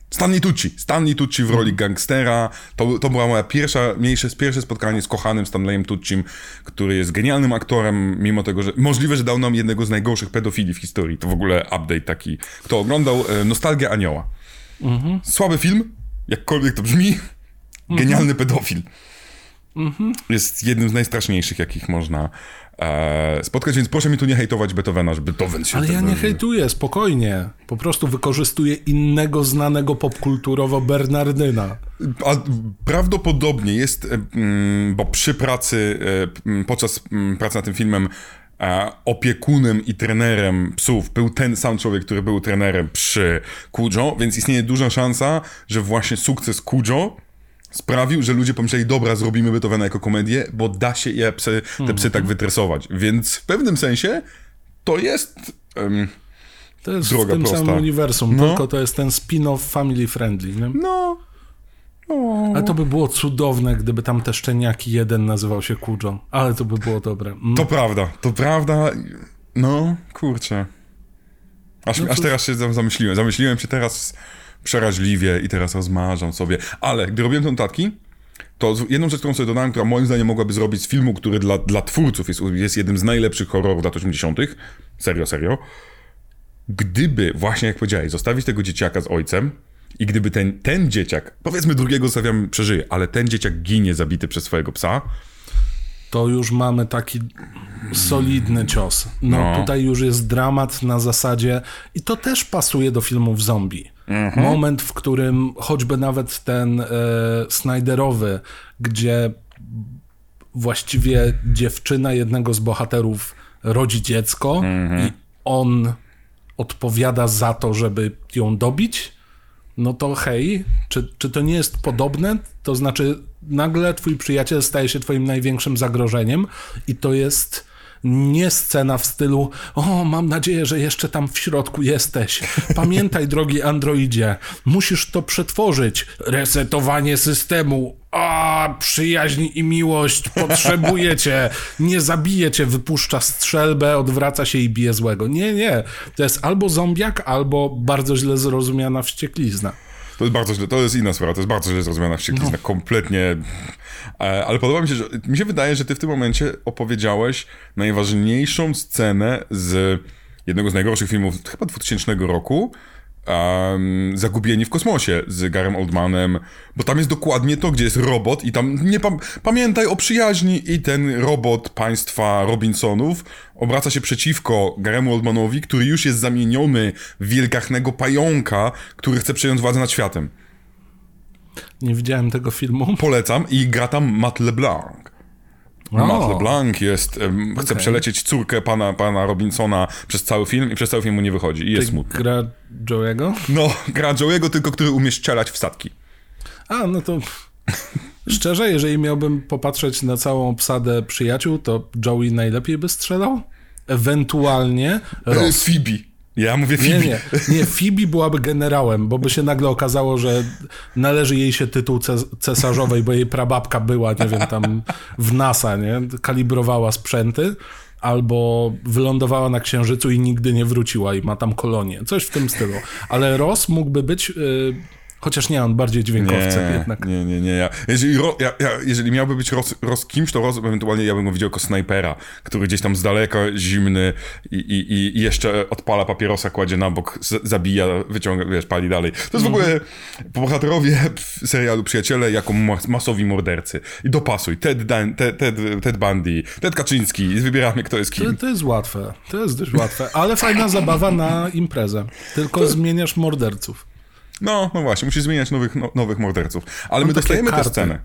Stanley Tucci. Stanley Tucci w roli gangstera. To, to była moja pierwsza, mniejsze, pierwsze spotkanie z kochanym Stanleyem Tuccim, który jest genialnym aktorem, mimo tego, że możliwe, że dał nam jednego z najgorszych pedofili w historii. To w ogóle update taki. Kto oglądał e, Nostalgia Anioła. Słaby film, jakkolwiek to brzmi. Genialny pedofil. Jest jednym z najstraszniejszych, jakich można e, spotkać, więc proszę mi tu nie hejtować Beethovena, że Beethoven się... Ale ja nie hejtuję, spokojnie. Po prostu wykorzystuję innego znanego popkulturowo Bernardyna. A prawdopodobnie jest, e, mm, bo przy pracy, e, podczas pracy nad tym filmem e, opiekunem i trenerem psów był ten sam człowiek, który był trenerem przy Kujo, więc istnieje duża szansa, że właśnie sukces Kujo sprawił, że ludzie pomyśleli, dobra, zrobimy Beethovena jako komedię, bo da się je psy, te psy tak wytresować. Więc w pewnym sensie to jest... em, To jest Droga w tym prosta. samym uniwersum, No. tylko to jest ten spin-off family friendly. Nie? no... no. Ale to by było cudowne, gdyby tam te szczeniaki jeden nazywał się Kujo. Ale to by było dobre. Mm. To prawda, to prawda. No, kurczę. Aż, No aż teraz się zam- zamyśliłem. Zamyśliłem się teraz przeraźliwie i teraz rozmarzam sobie. Ale gdy robiłem te notatki, to jedną rzecz, którą sobie dodałem, która moim zdaniem mogłaby zrobić z filmu, który dla, dla twórców jest, jest jednym z najlepszych horrorów lat 80. Serio, serio. Gdyby, właśnie jak powiedziałeś, zostawić tego dzieciaka z ojcem i gdyby ten, ten dzieciak, powiedzmy drugiego zostawiam, przeżyje, ale ten dzieciak ginie zabity przez swojego psa, To już mamy taki solidny cios. No, No. tutaj już jest dramat na zasadzie i to też pasuje do filmów zombie. Mhm. Moment, w którym choćby nawet ten e, Snyderowy, gdzie właściwie dziewczyna jednego z bohaterów rodzi dziecko Mhm. i on odpowiada za to, żeby ją dobić, no to hej, czy, czy to nie jest podobne? To znaczy, nagle twój przyjaciel staje się twoim największym zagrożeniem i to jest Nie scena w stylu, o, mam nadzieję, że jeszcze tam w środku jesteś. Pamiętaj, drogi androidzie, musisz to przetworzyć. Resetowanie systemu. A, przyjaźń i miłość, potrzebujecie. Nie zabije cię, wypuszcza strzelbę, odwraca się i bije złego. Nie, nie. To jest albo zombiak, albo bardzo źle zrozumiana wścieklizna. To jest bardzo źle, to jest inna sprawa, to jest bardzo źle zrozumiana wścieklizna, no. kompletnie. E, ale podoba mi się, że mi się wydaje, że ty w tym momencie opowiedziałeś najważniejszą scenę z jednego z najgorszych filmów chyba 2000 roku, um, Zagubieni w kosmosie z Garem Oldmanem, bo tam jest dokładnie to, gdzie jest robot i tam nie pa pamiętaj o przyjaźni i ten robot państwa Robinsonów obraca się przeciwko Garemu Oldmanowi, który już jest zamieniony w wielkachnego pająka, który chce przejąć władzę nad światem. Nie widziałem tego filmu. Polecam i gra tam Matt LeBlanc. Oh. Matt LeBlanc jest, um, chce okay. przelecieć córkę pana, pana Robinsona przez cały film i przez cały film mu nie wychodzi i jest Ty smutny. gra Joe'ego? No, gra Joe'ego, tylko który umie strzelać w statki. A, no to szczerze, jeżeli miałbym popatrzeć na całą obsadę przyjaciół, to Joey najlepiej by strzelał? Ewentualnie Ross. Phoebe. Ja mówię Phoebe. Nie, nie. Nie, Phoebe byłaby generałem, bo by się nagle okazało, że należy jej się tytuł cesarzowej, bo jej prababka była, nie wiem, tam w NASA, nie? Kalibrowała sprzęty. Albo wylądowała na Księżycu i nigdy nie wróciła i ma tam kolonię. Coś w tym stylu. Ale Ross mógłby być... Yy, Chociaż nie, on bardziej dźwiękowcem nie, jednak. Nie, nie, nie. Ja, jeżeli, ro, ja, ja, jeżeli miałby być roz, roz kimś, to roz, ewentualnie ja bym go widział jako snajpera, który gdzieś tam z daleka, zimny i, i, i jeszcze odpala papierosa, kładzie na bok, z, zabija, wyciąga, wiesz, pali dalej. To jest w ogóle mhm. bohaterowie serialu Przyjaciele jako mas, masowi mordercy. I dopasuj. Ted, Dan, Ted, Ted, Ted Bundy, Ted Kaczyński. Wybieramy, kto jest kim. To, to jest łatwe. To jest dość łatwe. Ale fajna zabawa na imprezę. Tylko zmieniasz morderców. No, no właśnie, musisz zmieniać nowych, no, nowych morderców. Ale Mam my dostajemy tę scenę.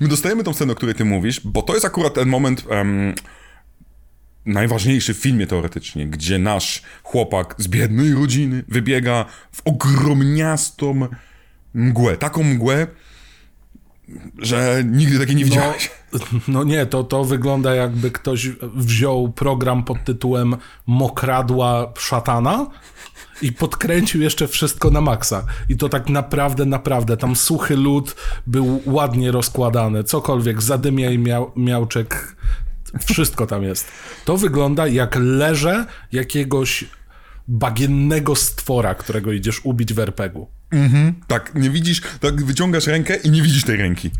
my dostajemy tą scenę, o której ty mówisz, bo to jest akurat ten moment um, najważniejszy w filmie teoretycznie, gdzie nasz chłopak z biednej rodziny wybiega w ogromniastą mgłę. Taką mgłę, że nigdy takiej nie no, widziałeś. No, no, nie, to, to wygląda jakby ktoś wziął program pod tytułem Mokradła szatana i podkręcił jeszcze wszystko na maksa. I to tak naprawdę, naprawdę, tam suchy lód był ładnie rozkładany, cokolwiek, zadymiaj miał, miałczek, wszystko tam jest. To wygląda jak leże jakiegoś bagiennego stwora, którego idziesz ubić w RPG-u. Mhm, tak, nie widzisz, tak wyciągasz rękę i nie widzisz tej ręki.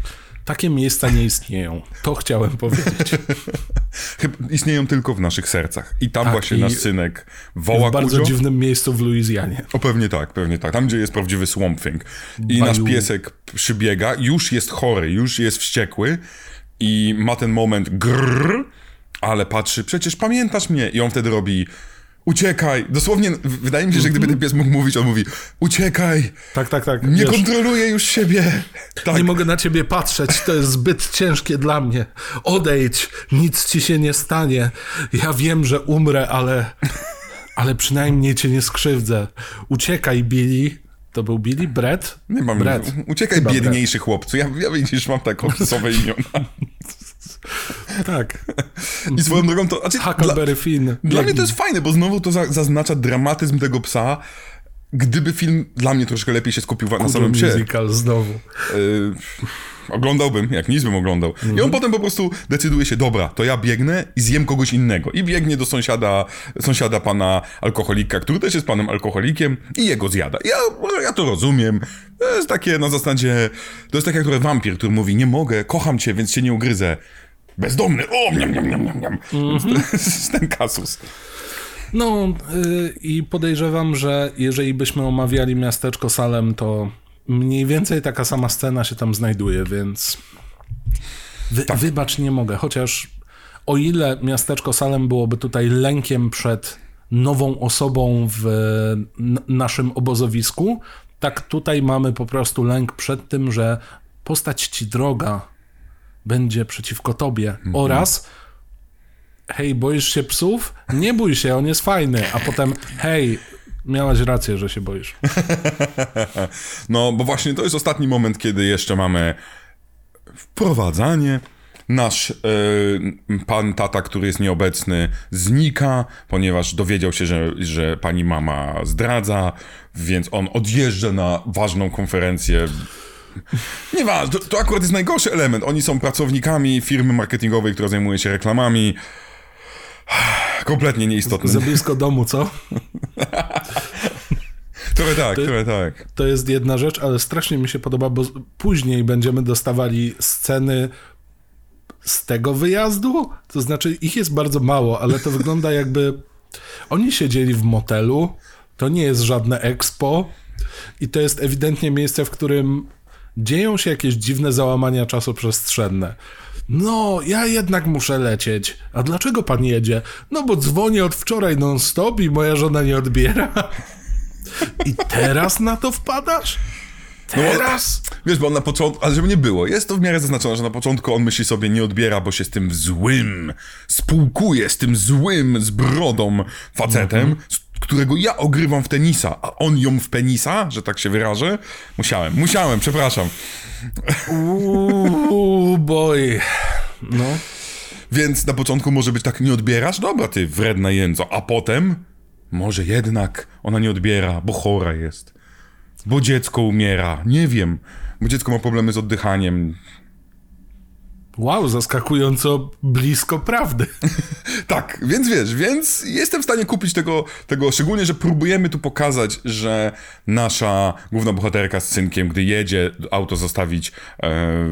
Takie miejsca nie istnieją. To chciałem powiedzieć. Istnieją tylko w naszych sercach. I tam tak, właśnie i nasz synek woła W bardzo Kuzio. dziwnym miejscu w Luizjanie. O pewnie tak, pewnie tak. Tam, gdzie jest prawdziwy Swamp Thing. I Baju. nasz piesek przybiega, już jest chory, już jest wściekły i ma ten moment grrr, ale patrzy, przecież pamiętasz mnie. I on wtedy robi uciekaj. Dosłownie, wydaje mi się, że gdyby ten pies mógł mówić, on mówi, uciekaj. Tak, tak, tak. Nie Wiesz, kontroluję już siebie. Tak. Nie mogę na ciebie patrzeć, to jest zbyt ciężkie dla mnie. Odejdź, nic ci się nie stanie. Ja wiem, że umrę, ale, ale przynajmniej cię nie skrzywdzę. Uciekaj, Billy. To był Billy? Brett? Nie mam. Brett. Uciekaj, Chyba biedniejszy Brett. chłopcu. Ja, ja widzisz, mam tak opisowe imiona. Tak. I swoją drogą to... Znaczy, Huckleberry dla, Finn. Dla mnie to jest fajne, bo znowu to za, zaznacza dramatyzm tego psa. Gdyby film dla mnie troszkę lepiej się skupił na samym psie. musical znowu. Y oglądałbym, jak nic bym oglądał. I on mhm. potem po prostu decyduje się, dobra, to ja biegnę i zjem kogoś innego. I biegnie do sąsiada, sąsiada pana alkoholika, który też jest panem alkoholikiem i jego zjada. Ja, ja to rozumiem. To jest takie na zasadzie, to jest takie, jak wampir, który mówi, nie mogę, kocham cię, więc cię nie ugryzę bezdomny, o, miam, miam, miam, miam. Mm-hmm. ten kasus. No yy, i podejrzewam, że jeżeli byśmy omawiali miasteczko Salem, to mniej więcej taka sama scena się tam znajduje, więc wy, tak. wybacz, nie mogę. Chociaż o ile miasteczko Salem byłoby tutaj lękiem przed nową osobą w naszym obozowisku, tak tutaj mamy po prostu lęk przed tym, że postać ci droga będzie przeciwko tobie mhm. oraz hej, boisz się psów? Nie bój się, on jest fajny, a potem hej, miałaś rację, że się boisz. no, bo właśnie to jest ostatni moment, kiedy jeszcze mamy wprowadzanie nasz e, pan tata, który jest nieobecny, znika, ponieważ dowiedział się, że, że pani mama zdradza, więc on odjeżdża na ważną konferencję. Nieważne, to, to akurat jest najgorszy element. Oni są pracownikami firmy marketingowej, która zajmuje się reklamami. Kompletnie nieistotne. Za blisko domu, co? Trochę tak, to, trochę tak. To jest jedna rzecz, ale strasznie mi się podoba, bo później będziemy dostawali sceny z tego wyjazdu. To znaczy, ich jest bardzo mało, ale to wygląda jakby oni siedzieli w motelu. To nie jest żadne expo. I to jest ewidentnie miejsce, w którym dzieją się jakieś dziwne załamania czasoprzestrzenne. No, ja jednak muszę lecieć. A dlaczego pan jedzie? No, bo dzwonię od wczoraj non-stop i moja żona nie odbiera. I teraz na to wpadasz? Teraz? No, wiesz, bo on na początku, ale żeby nie było, jest to w miarę zaznaczone, że na początku on myśli sobie, nie odbiera, bo się z tym złym spółkuje, z tym złym, z brodą facetem, mm -hmm. Którego ja ogrywam w tenisa, a on ją w penisa, że tak się wyrażę. Musiałem, musiałem, przepraszam. Uuu, boy. No. Więc na początku może być tak, nie odbierasz? Dobra, ty wredna jędzo. A potem może jednak ona nie odbiera, bo chora jest. Bo dziecko umiera. Nie wiem. Bo dziecko ma problemy z oddychaniem. Wow, zaskakująco blisko prawdy. tak, więc wiesz, więc jestem w stanie kupić tego, tego, szczególnie, że próbujemy tu pokazać, że nasza główna bohaterka z synkiem, gdy jedzie auto zostawić e,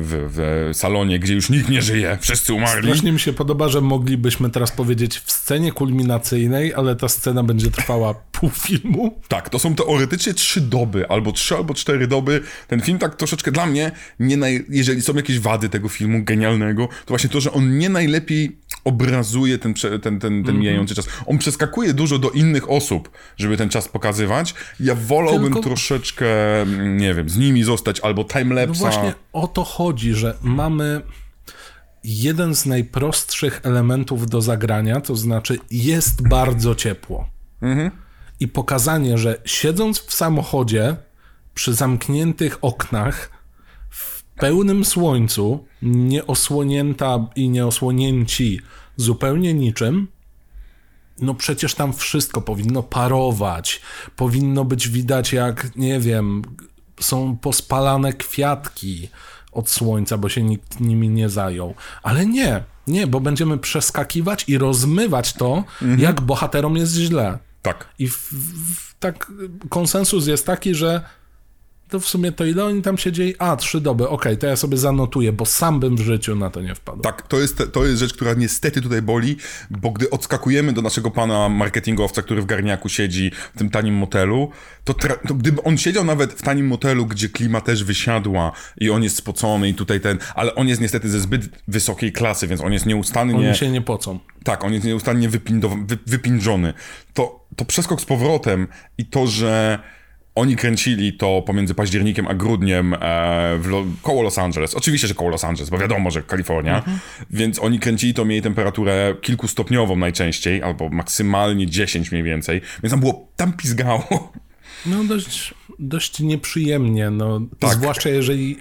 w, w, salonie, gdzie już nikt nie żyje, wszyscy umarli. Strasznie mi się podoba, że moglibyśmy teraz powiedzieć w scenie kulminacyjnej, ale ta scena będzie trwała pół filmu. Tak, to są teoretycznie trzy doby, albo trzy, albo cztery doby. Ten film tak troszeczkę dla mnie, nie naj... jeżeli są jakieś wady tego filmu, to właśnie to, że on nie najlepiej obrazuje ten, ten, ten, ten mm -hmm. mijający czas. On przeskakuje dużo do innych osób, żeby ten czas pokazywać. Ja wolałbym Tylko... troszeczkę, nie wiem, z nimi zostać albo timelapsa. No właśnie o to chodzi, że mamy jeden z najprostszych elementów do zagrania, to znaczy jest bardzo ciepło. Mm -hmm. I pokazanie, że siedząc w samochodzie przy zamkniętych oknach pełnym słońcu, nieosłonięta i nieosłonięci zupełnie niczym, no przecież tam wszystko powinno parować, powinno być widać jak, nie wiem, są pospalane kwiatki od słońca, bo się nikt nimi nie zajął. Ale nie, nie, bo będziemy przeskakiwać i rozmywać to, mhm. jak bohaterom jest źle. Tak. I w, w, tak konsensus jest taki, że to w sumie to ile oni tam siedzieli? A, trzy doby, okej, okay, to ja sobie zanotuję, bo sam bym w życiu na to nie wpadł. Tak, to jest, to jest rzecz, która niestety tutaj boli, bo gdy odskakujemy do naszego pana marketingowca, który w garniaku siedzi w tym tanim motelu, to, to gdyby on siedział nawet w tanim motelu, gdzie klima też wysiadła i on jest spocony i tutaj ten, ale on jest niestety ze zbyt wysokiej klasy, więc on jest nieustannie... Oni się nie pocą. Tak, on jest nieustannie wypindow- wy, wypinżony. To, to przeskok z powrotem i to, że oni kręcili to pomiędzy październikiem a grudniem e, w, koło Los Angeles. Oczywiście, że koło Los Angeles, bo wiadomo, że Kalifornia. Mhm. Więc oni kręcili to, mieli temperaturę kilkustopniową najczęściej, albo maksymalnie 10 mniej więcej. Więc tam było, tam pizgało. No dość, dość nieprzyjemnie, no. Tak. Zwłaszcza jeżeli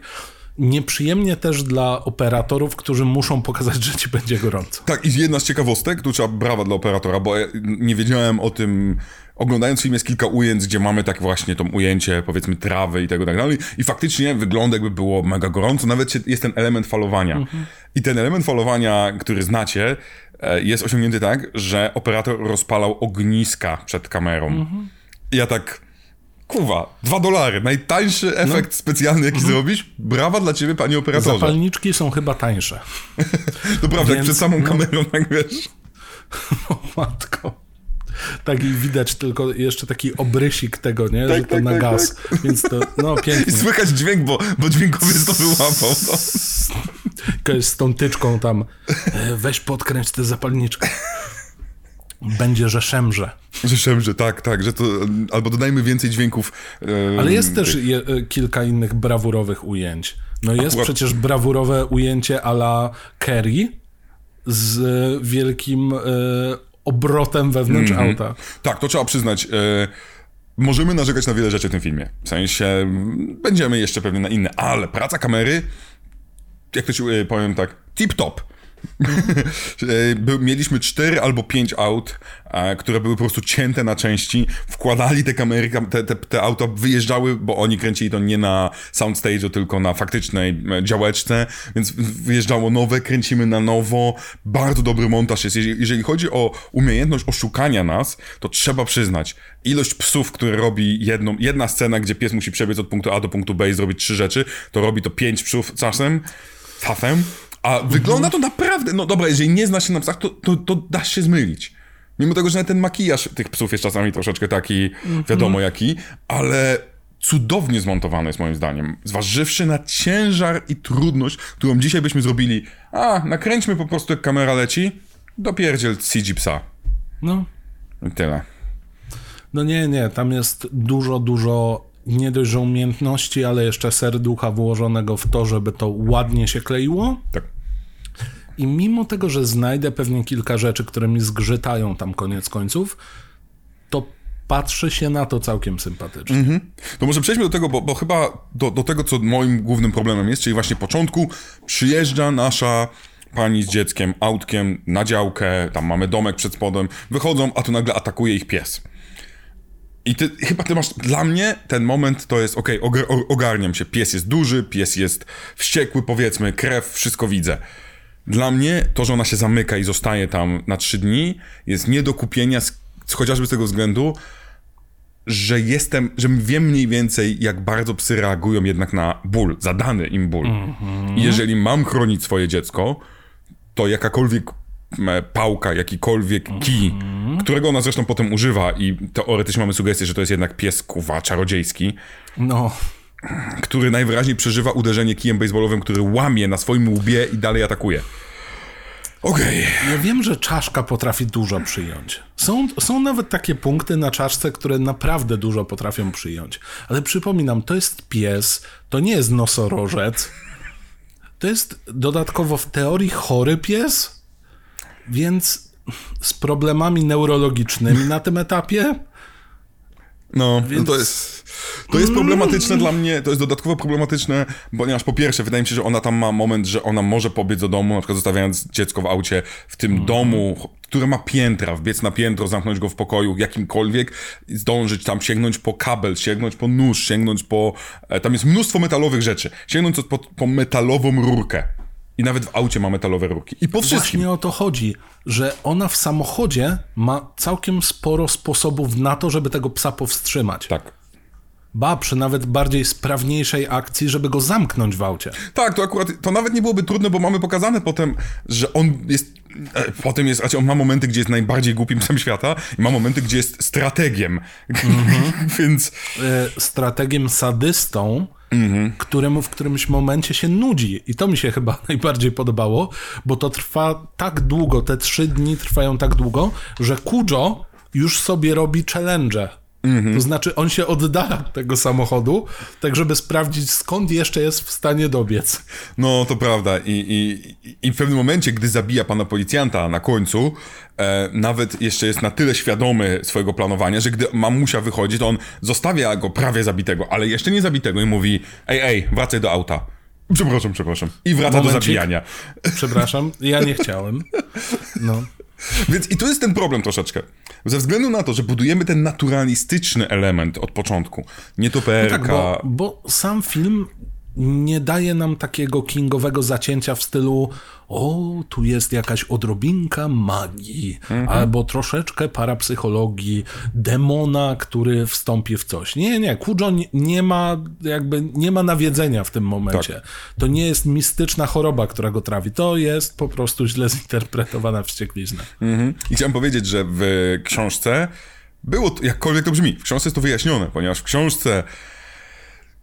nieprzyjemnie też dla operatorów, którzy muszą pokazać, że ci będzie gorąco. Tak, i jedna z ciekawostek, tu trzeba brawa dla operatora, bo ja nie wiedziałem o tym, oglądając film jest kilka ujęć, gdzie mamy tak właśnie to ujęcie, powiedzmy, trawy i tego tak dalej i faktycznie wygląda jakby było mega gorąco, nawet jest ten element falowania. Mhm. I ten element falowania, który znacie, e, jest osiągnięty tak, że operator rozpalał ogniska przed kamerą. Mhm. I ja tak Kuwa, dwa dolary. Najtańszy efekt no. specjalny, jaki mhm. zrobisz? Brawa dla ciebie, panie operatorze. Zapalniczki są chyba tańsze. to prawda, Więc, jak przed samą no. kamerą, tak wiesz. o matko. Tak i widać tylko jeszcze taki obrysik tego, nie? Tak, że to tak, na tak, gaz. Tak. Więc to, no pięknie. I słychać dźwięk, bo, bo dźwiękowiec to wyłapał. No. Z tą tyczką tam, e, weź podkręć tę zapalniczkę. Będzie, że szemrze. Że szemrze, tak, tak, że to, albo dodajmy więcej dźwięków. Ale jest też je, e, kilka innych brawurowych ujęć. No jest przecież brawurowe ujęcie ala Kerry z wielkim e, obrotem wewnątrz mm -hmm. auta. Tak, to trzeba przyznać. E, możemy narzekać na wiele rzeczy w tym filmie. W sensie będziemy jeszcze pewnie na inne, ale praca kamery jak to ci e, powiem tak, tip-top. E, Był- Mieliśmy cztery albo pięć aut, e, które były po prostu cięte na części. Wkładali te kamery, kam- te, te, te auta wyjeżdżały, bo oni kręcili to nie na soundstage'u, tylko na faktycznej e, działeczce, więc wyjeżdżało nowe, kręcimy na nowo. Bardzo dobry montaż jest. Jeżeli chodzi o umiejętność oszukania nas, to trzeba przyznać, ilość psów, które robi jedną, jedna scena, gdzie pies musi przebiec od punktu A do punktu B i zrobić trzy rzeczy, to robi to pięć psów czasem, czasem. A wygląda to naprawdę, no dobra, jeżeli nie zna się na psach, to, to, to da się zmylić. Mimo tego, że ten makijaż tych psów jest czasami troszeczkę taki, wiadomo jaki, ale cudownie zmontowany jest moim zdaniem. Zważywszy na ciężar i trudność, którą dzisiaj byśmy zrobili, a, nakręćmy po prostu jak kamera leci, dopierdziel CG psa. No, I tyle. no nie, nie, tam jest dużo, dużo nie dość, że umiejętności, ale jeszcze serducha włożonego w to, żeby to ładnie się kleiło. Tak. I mimo tego, że znajdę pewnie kilka rzeczy, które mi zgrzytają tam koniec końców, to patrzy się na to całkiem sympatycznie. To może przejdźmy do tego, bo, bo chyba do, do tego, co moim głównym problemem jest, czyli właśnie początku przyjeżdża nasza pani z dzieckiem, autkiem na działkę, tam mamy domek przed spodem, wychodzą, a tu nagle atakuje ich pies. I ty, chyba ty masz, dla mnie ten moment to jest, okej, okay, ogarniam się, pies jest duży, pies jest wściekły, powiedzmy, krew, wszystko widzę. Dla mnie to, że ona się zamyka i zostaje tam na trzy dni, jest nie do kupienia, z, chociażby z tego względu, że jestem, że wiem mniej więcej, jak bardzo psy reagują jednak na ból, zadany im ból. I jeżeli mam chronić swoje dziecko, to jakakolwiek pałka, jakikolwiek kij, którego ona zresztą potem używa i teoretycznie mamy sugestię, że to jest jednak pies kuwa czarodziejski, No, który najwyraźniej przeżywa uderzenie kijem baseballowym, który łamie na swoim łbie i dalej atakuje. Okej. ja wiem, że czaszka potrafi dużo przyjąć. Są, są nawet takie punkty na czaszce, które naprawdę dużo potrafią przyjąć. Ale przypominam, to jest pies, to nie jest nosorożec. To jest dodatkowo w teorii chory pies, więc z problemami neurologicznymi na tym etapie. No, Więc- to jest. To jest problematyczne dla mnie, to jest dodatkowo problematyczne, ponieważ po pierwsze, wydaje mi się, że ona tam ma moment, że ona może pobiec do domu, na przykład zostawiając dziecko w aucie w tym Mhm. domu, które ma piętra, wbiec na piętro, zamknąć go w pokoju jakimkolwiek, zdążyć tam sięgnąć po kabel, sięgnąć po nóż, sięgnąć po... e, Tam jest mnóstwo metalowych rzeczy. Sięgnąć po, po metalową rurkę. I nawet w aucie ma metalowe rurki. I po wszystkim. Właśnie o to chodzi, że ona w samochodzie ma całkiem sporo sposobów na to, żeby tego psa powstrzymać. Tak. Ba, przy nawet bardziej sprawniejszej akcji, żeby go zamknąć w aucie. Tak, to akurat, to nawet nie byłoby trudne, bo mamy pokazane potem, że on jest, e, potem jest, znaczy on ma momenty, gdzie jest najbardziej głupim psem świata i ma momenty, gdzie jest strategiem, więc e, strategiem sadystą, któremu w którymś momencie się nudzi. I to mi się chyba najbardziej podobało, bo to trwa tak długo, te trzy dni trwają tak długo, że Kujo już sobie robi challenge. To znaczy on się oddala od tego samochodu, tak żeby sprawdzić skąd jeszcze jest w stanie dobiec. no to prawda i, i, i w pewnym momencie, gdy zabija pana policjanta na końcu, e, nawet jeszcze jest na tyle świadomy swojego planowania, że gdy mamusia wychodzi, to on zostawia go prawie zabitego, ale jeszcze nie zabitego i mówi, ej, ej, wracaj do auta. Przepraszam, przepraszam. I wraca do Momencik. zabijania. Przepraszam, ja nie chciałem. No. Więc i tu jest ten problem troszeczkę. Ze względu na to, że budujemy ten naturalistyczny element od początku. Nietoperka. Tak, bo, bo sam film nie daje nam takiego kingowego zacięcia w stylu o, tu jest jakaś odrobinka magii, albo troszeczkę parapsychologii, demona, który wstąpi w coś. Nie, nie, Kujo nie, ma jakby, nie ma nawiedzenia w tym momencie. To nie jest mistyczna choroba, która go trawi. To jest po prostu źle zinterpretowana wścieklizna. Mhm. I chciałem powiedzieć, że w książce było, to, jakkolwiek to brzmi, w książce jest to wyjaśnione, ponieważ w książce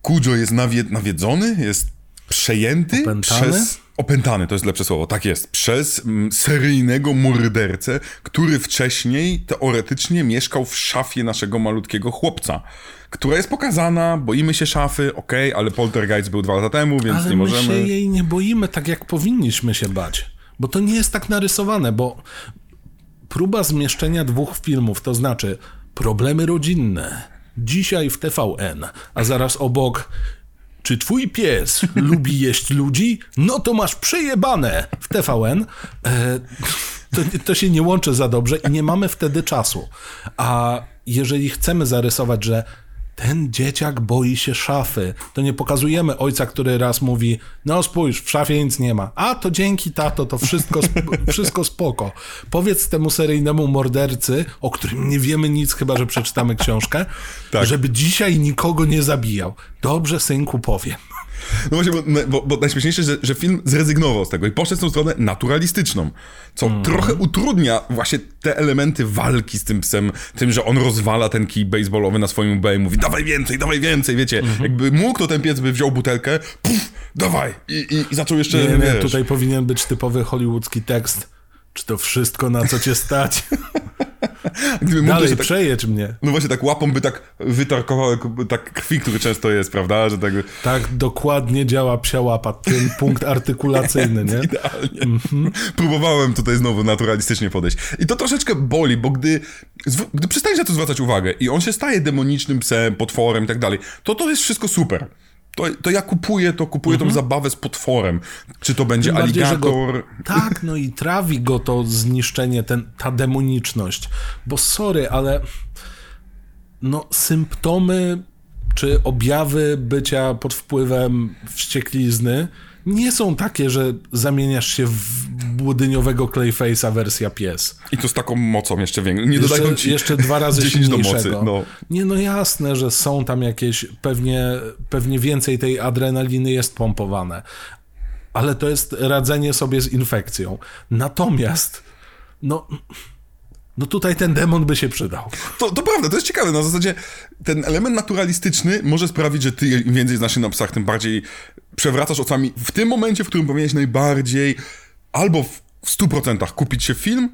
Kujo jest nawie, nawiedzony, jest przejęty Opętany? przez... Opętany, to jest lepsze słowo, tak jest. Przez mm, seryjnego mordercę, który wcześniej teoretycznie mieszkał w szafie naszego malutkiego chłopca, która jest pokazana, boimy się szafy, okej, ale Poltergeist był dwa lata temu, więc Ale nie my możemy... się jej nie boimy tak, jak powinniśmy się bać. Bo to nie jest tak narysowane, bo próba zmieszczenia dwóch filmów, to znaczy problemy rodzinne, dzisiaj w TVN, a zaraz obok Czy twój pies lubi jeść ludzi? No to masz przejebane w TVN. E, to, to się nie łączy za dobrze i nie mamy wtedy czasu. A jeżeli chcemy zarysować, że ten dzieciak boi się szafy. To nie pokazujemy ojca, który raz mówi, no spójrz, w szafie nic nie ma. A to dzięki tato, to wszystko, wszystko spoko. Powiedz temu seryjnemu mordercy, o którym nie wiemy nic, chyba że przeczytamy książkę, Tak. żeby dzisiaj nikogo nie zabijał. Dobrze, synku, powiem. No właśnie, bo, bo, bo najśmieszniejsze, że, że film zrezygnował z tego i poszedł w tą stronę naturalistyczną, co Mhm. trochę utrudnia właśnie te elementy walki z tym psem, tym, że on rozwala ten kij baseballowy na swoim łbie i mówi dawaj więcej, dawaj więcej, wiecie, Mhm. jakby mógł, to ten pies by wziął butelkę, puf, dawaj i, i, i zaczął jeszcze, Nie, nie, tutaj powinien być typowy hollywoodzki tekst. Czy to wszystko, na co cię stać? gdyby mógł, Dalej, tak, przejedź mnie. no właśnie tak łapą by tak jakby tak krwi, który często jest, prawda, że tak Tak dokładnie działa psia łapa, ten punkt artykulacyjny, nie? Idealnie. Próbowałem tutaj znowu naturalistycznie podejść. I to troszeczkę boli, bo gdy, gdy przestaniesz na to zwracać uwagę i on się staje demonicznym psem, potworem i tak dalej, to to jest wszystko super. To, to ja kupuję to, kupuję tą zabawę z potworem. Czy to będzie Mhm. Bardziej, że go- aligator... Tak, no i trawi go to zniszczenie, ten, ta demoniczność. Bo sorry, ale no symptomy czy objawy bycia pod wpływem wścieklizny nie są takie, że zamieniasz się w budyniowego Clayface'a wersja pies. I to z taką mocą jeszcze większą. Nie Jeszcze, dodają ci jeszcze dwa razy 10 do mocy. No. Nie, no jasne, że są tam jakieś, pewnie, pewnie więcej tej adrenaliny jest pompowane, ale to jest radzenie sobie z infekcją. Natomiast, no, no tutaj ten demon by się przydał. To, to prawda, to jest ciekawe. Na zasadzie ten element naturalistyczny może sprawić, że ty im więcej znasz się na psach, tym bardziej przewracasz oczami w tym momencie, w którym powinieneś najbardziej albo w w 100% kupić się film,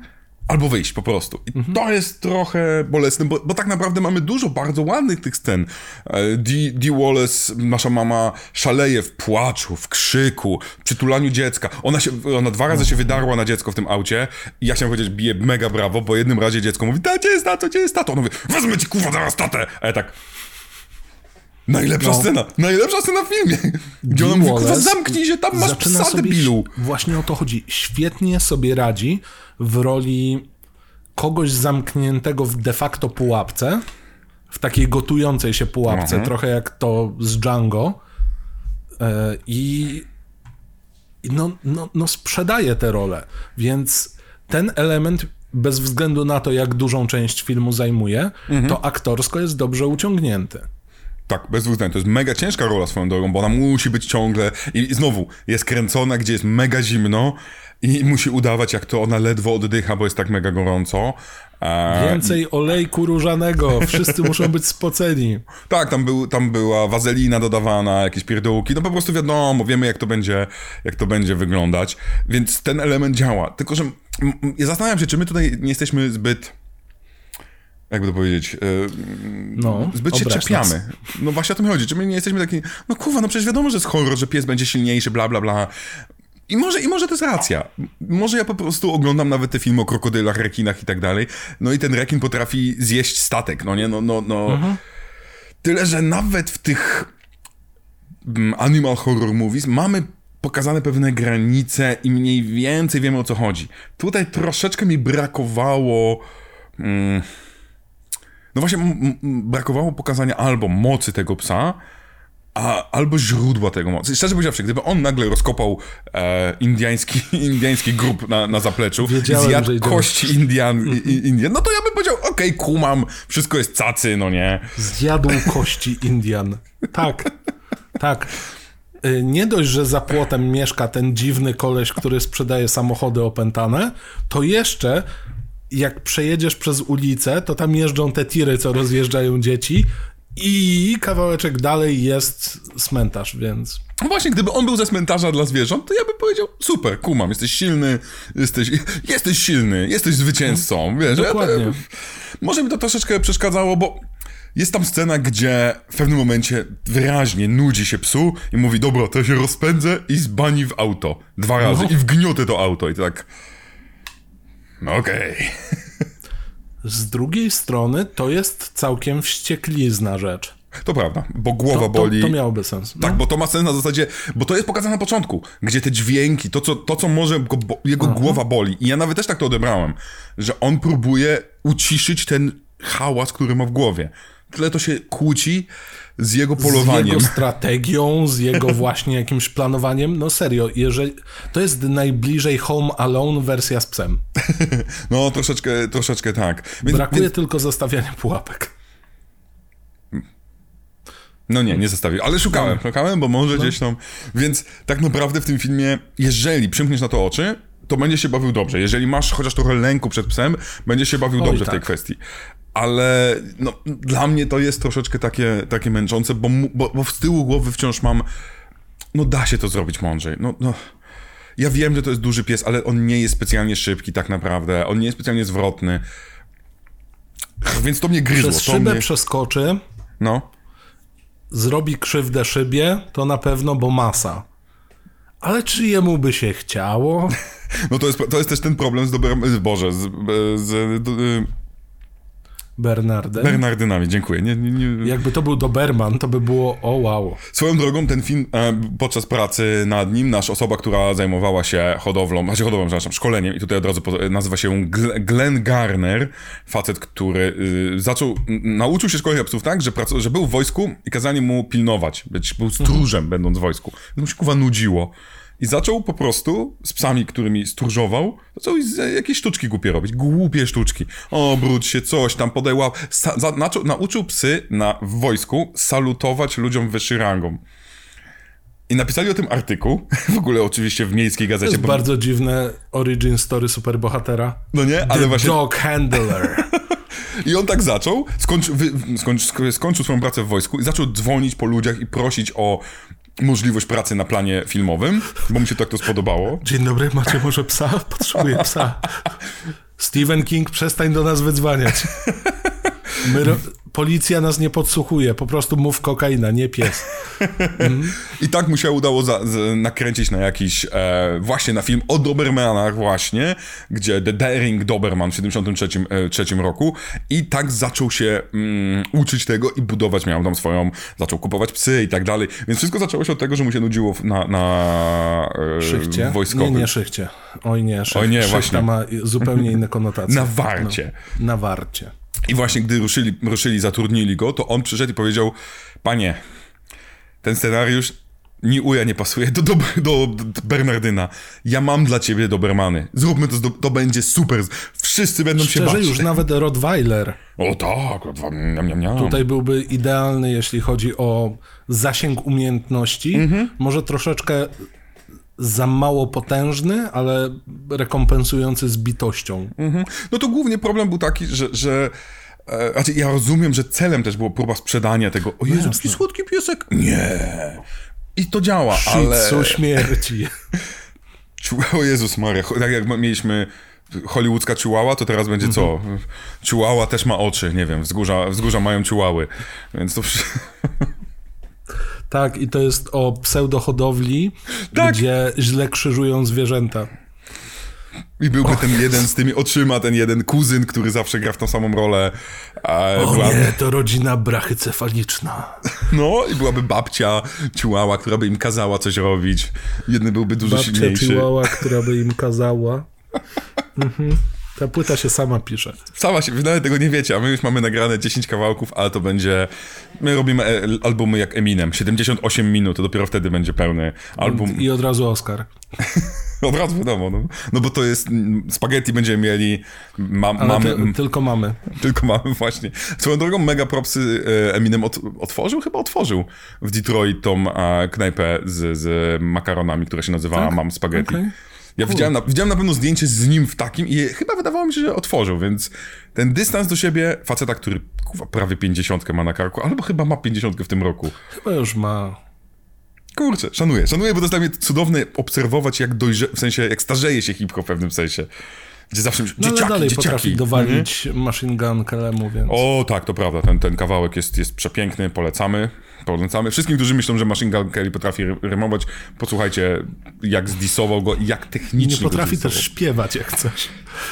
albo wyjść po prostu. I to jest trochę bolesne, bo, bo tak naprawdę mamy dużo bardzo ładnych tych scen. E, Dee, Dee Wallace, nasza mama, szaleje w płaczu, w krzyku, przytulaniu dziecka. Ona, się, ona dwa razy się wydarła na dziecko w tym aucie i ja chciałem powiedzieć, bije mega brawo, bo jednym razie dziecko mówi, gdzie jest tato, gdzie jest tato? On mówi, wezmę ci kurwa zaraz tatę! A ja tak... Najlepsza No. scena, najlepsza scena w filmie. Gdzie ona Dee mówi, kurwa zamknij się, tam masz psa debilu. Właśnie o to chodzi. Świetnie sobie radzi w roli kogoś zamkniętego w de facto pułapce, w takiej gotującej się pułapce, Mhm. trochę jak to z Django. E, I no, no, no sprzedaje tę rolę, więc ten element bez względu na to, jak dużą część filmu zajmuje, Mhm. to aktorsko jest dobrze uciągnięty. Tak, bez dwóch zdań. To jest mega ciężka rola swoją drogą, bo ona musi być ciągle i znowu jest kręcona, gdzie jest mega zimno i musi udawać, jak to ona ledwo oddycha, bo jest tak mega gorąco. E, Więcej olejku różanego, wszyscy muszą być spoceni. tak, tam, był, tam była wazelina dodawana, jakieś pierdółki, no po prostu wiadomo, wiemy jak to będzie, jak to będzie wyglądać, więc ten element działa. Tylko, że ja zastanawiam się, czy my tutaj nie jesteśmy zbyt jakby to powiedzieć, e, No, zbyt się obraź nas. czepiamy. No właśnie o to mi chodzi. Czy my nie jesteśmy taki, no kurwa, no przecież wiadomo, że jest horror, że pies będzie silniejszy, bla, bla, bla. I może, I może to jest racja. Może ja po prostu oglądam nawet te filmy o krokodylach, rekinach i tak dalej. No i ten rekin potrafi zjeść statek, no nie? No, no, no. Tyle, że nawet w tych mm, animal horror movies mamy pokazane pewne granice i mniej więcej wiemy o co chodzi. Tutaj troszeczkę mi brakowało... Mm, no właśnie, brakowało pokazania albo mocy tego psa, a, albo źródła tego mocy. Szczerze powiedziawszy, gdyby on nagle rozkopał e, indiański, indiański grób na, na zapleczu Wiedziałem, i zjadł kości Indian, Indian, no to ja bym powiedział, okej, kumam, wszystko jest cacy, no nie? Zjadł kości Indian. Tak, tak. Y, Nie dość, że za płotem mieszka ten dziwny koleś, który sprzedaje samochody opętane, to jeszcze jak przejedziesz przez ulicę, to tam jeżdżą te tiry, co rozjeżdżają dzieci i kawałeczek dalej jest cmentarz, więc... No właśnie, gdyby on był ze cmentarza dla zwierząt, to ja bym powiedział, super, kumam, jesteś silny, jesteś, jesteś silny, jesteś zwycięzcą, wiesz. Dokładnie. Ja, może mi to troszeczkę przeszkadzało, bo jest tam scena, gdzie w pewnym momencie wyraźnie nudzi się psu i mówi, dobra, to ja się rozpędzę i zbani w auto. Dwa razy No. i wgniotę to auto i tak... Okej. Z drugiej strony to jest całkiem wścieklizna rzecz. To prawda, bo głowa To, to, boli. to miałoby sens. No. Tak, bo to ma sens na zasadzie, bo to jest pokazane na początku, gdzie te dźwięki, to co, to, co może go, bo, jego głowa boli. I ja nawet też tak to odebrałem, że on próbuje uciszyć ten hałas, który ma w głowie. Tyle to się kłóci z jego z polowaniem. jego strategią, z jego właśnie jakimś planowaniem. No serio, jeżeli to jest najbliżej Home Alone wersja z psem. No, troszeczkę, troszeczkę tak. Więc, Brakuje więc, tylko zostawiania pułapek. no nie, nie zostawił, ale szukałem, szukałem, bo może gdzieś tam. Więc tak naprawdę w tym filmie, jeżeli przymkniesz na to oczy, to będzie się bawił dobrze. Jeżeli masz chociaż trochę lęku przed psem, będzie się bawił Oj, dobrze w tej tak. kwestii. Ale no, dla mnie to jest troszeczkę takie, takie męczące, bo, bo, bo z tyłu głowy wciąż mam. No da się to zrobić mądrzej. No, no. Ja wiem, że to jest duży pies, ale on nie jest specjalnie szybki tak naprawdę. On nie jest specjalnie zwrotny. Więc to mnie gryzło. Przez szybę mnie... przeskoczy, No. zrobi krzywdę szybie, to na pewno, bo masa. Ale czy jemu by się chciało? No to jest, to jest też ten problem z Doberem... Boże, z, z do, y, Bernardem? Bernardynami, dziękuję. Nie, nie, nie. Jakby to był Doberman, to by było o wow. Swoją drogą ten film, e, podczas pracy nad nim, nasz osoba, która zajmowała się hodowlą, znaczy hodowlą, przepraszam, szkoleniem i tutaj od razu nazywa się Gl- Glenn Garner, facet, który y, zaczął, nauczył się szkolenia psów tak, że, pracu- że był w wojsku i kazali mu pilnować, być, był stróżem będąc w wojsku. To mu się kuwa nudziło. I zaczął po prostu z psami, którymi stróżował, zaczął z- jakieś sztuczki głupie robić. Głupie sztuczki. Obróć się, coś tam. Sa- naczął- nauczył psy na, w wojsku salutować ludziom wyższym rangom. I napisali o tym artykuł, w ogóle oczywiście w miejskiej To gazecie. jest bo- bardzo dziwne origin story superbohatera. No nie, ale The właśnie... dog handler. I on tak zaczął, skończy, wy, skończy, sk- skończył swoją pracę w wojsku i zaczął dzwonić po ludziach i prosić o możliwość pracy na planie filmowym, bo mu się tak to spodobało. Dzień dobry, macie może psa? Potrzebuję psa. Stephen King, przestań do nas wydzwaniać. My. Policja nas nie podsłuchuje, po prostu mów kokaina, nie pies. I tak mu się udało za, z, nakręcić na jakiś, e, właśnie na film o Dobermanach właśnie, gdzie The Daring Doberman w 73 e, roku i tak zaczął się mm, uczyć tego i budować, miał tam swoją, zaczął kupować psy i tak dalej, więc wszystko zaczęło się od tego, że mu się nudziło na, na e, Szychcie? wojskowym. Nie, nie szychcie. Oj nie, szych, Oj nie, właśnie. ma zupełnie inne konotacje. Na warcie. No, na warcie. I właśnie gdy ruszyli, ruszyli, zatrudnili go, to on przyszedł i powiedział, panie, ten scenariusz ni uja nie pasuje do, do, do, do Bernardyna. Ja mam dla ciebie Dobermany. Zróbmy to, to będzie super. Wszyscy będą się Szczerze, bać. już nawet Rottweiler O tak, miam, miam, miam. tutaj byłby idealny, jeśli chodzi o zasięg umiejętności. Mhm. Może troszeczkę za mało potężny, ale rekompensujący zbitością. Mhm. No to głównie problem był taki, że... że e, znaczy ja rozumiem, że celem też było próba sprzedania tego. O Jezu, taki słodki piesek. Nie. I to działa, ale... Shih Tzu śmierci. Chihuahua, O Jezus Maria, tak jak mieliśmy hollywoodzka chihuahua, to teraz będzie co? Mhm. Chihuahua też ma oczy, nie wiem, wzgórza, wzgórza mają chihuały, więc to... Tak, i to jest o pseudohodowli, Tak. gdzie źle krzyżują zwierzęta. I byłby ten jeden z tymi oczyma, ten jeden kuzyn, który zawsze gra w tą samą rolę. A O była, nie, to rodzina brachycefaliczna. No, i byłaby babcia chihuahua, która by im kazała coś robić. Jeden byłby dużo Babcia silniejszy. Chihuahua, która by im kazała. Mhm. Ta płyta się sama pisze. Sama się, nawet tego nie wiecie, a my już mamy nagrane 10 kawałków, ale to będzie... My robimy e, albumy jak Eminem, 78 minut, to dopiero wtedy będzie pełny album. I od razu Oscar. Od razu wiadomo, no, no bo to jest, spaghetti będziemy mieli, ma, mamy, ty, tylko mamy. tylko mamy właśnie. Swoją drogą mega propsy e, Eminem od, otworzył, chyba otworzył w Detroit tą e, knajpę z, z makaronami, która się nazywała Tak? Mam Spaghetti. Okej. Ja widziałem na, widziałem na pewno zdjęcie z nim w takim i chyba wydawało mi się, że otworzył, więc ten dystans do siebie, faceta, który kurwa, prawie 50 ma na karku, albo chyba ma 50 w tym roku. Chyba już ma. Kurczę, szanuję, szanuję, bo to jest dla mnie cudowne obserwować, jak dojrze, w sensie, jak starzeje się hip-hop w pewnym sensie. Gdzie zawsze No ale dzieciaki, dalej dzieciaki. potrafi dowalić Machine Gun Kelemu, więc... O, tak, to prawda. Ten, ten kawałek jest, jest przepiękny, polecamy. Polecamy. Wszystkim, którzy myślą, że Machine Gun Kelly potrafi ry- rymować, posłuchajcie, jak zdisował go i jak technicznie Nie potrafi też śpiewać jak coś.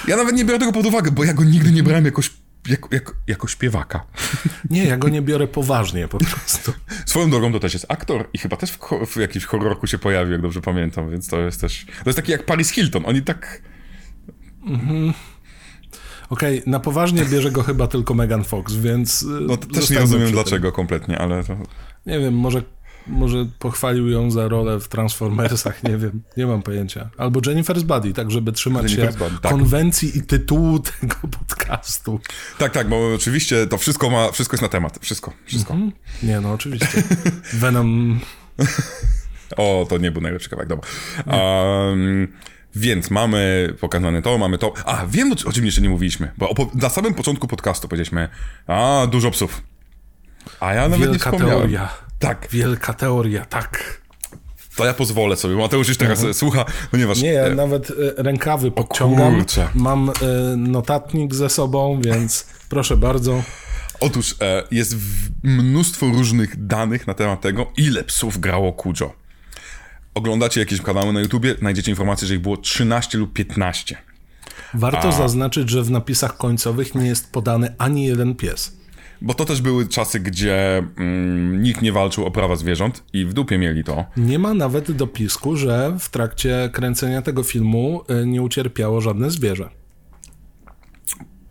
Ja nawet nie biorę tego pod uwagę, bo ja go nigdy nie brałem jakoś jako, jako, jako śpiewaka. Nie, ja go nie biorę poważnie po prostu. Swoją drogą to też jest aktor i chyba też w, w jakimś horrorku się pojawił, jak dobrze pamiętam, więc to jest też... To jest taki jak Paris Hilton, oni tak... Okej, na poważnie bierze go chyba tylko Megan Fox, więc... y, No też nie rozumiem dlaczego kompletnie, ale to... Nie wiem, może, może pochwalił ją za rolę w Transformersach, nie wiem, nie mam pojęcia. Albo Jennifer's Body, tak żeby trzymać się Jennifer's Body, tak. konwencji i tytułu tego podcastu. Tak, tak, bo oczywiście to wszystko ma, wszystko jest na temat, wszystko, wszystko. Mhm. Nie, no oczywiście. Venom... O, to nie był najlepszy kawałek, dobra. Um, więc mamy pokazane to, mamy to. A, wiem o, czym jeszcze nie mówiliśmy, bo na samym początku podcastu powiedzieliśmy, a, dużo psów. A ja nawet nie Wielka wspomniałem. teoria. Tak, Wielka teoria, tak. to ja pozwolę sobie. Mateusz już teraz e, słucha, ponieważ... Nie, ja e, nawet e, rękawy podciągam. Mam notatnik ze sobą, więc proszę bardzo. Otóż jest mnóstwo różnych danych na temat tego, ile psów grało Kujo. Oglądacie jakieś kanały na YouTubie, znajdziecie informację, że ich było 13 lub 15. Warto zaznaczyć, że w napisach końcowych nie jest podany ani jeden pies. Bo to też były czasy, gdzie mm, nikt nie walczył o prawa zwierząt i w dupie mieli to. Nie ma nawet dopisku, że w trakcie kręcenia tego filmu e, nie ucierpiało żadne zwierzę.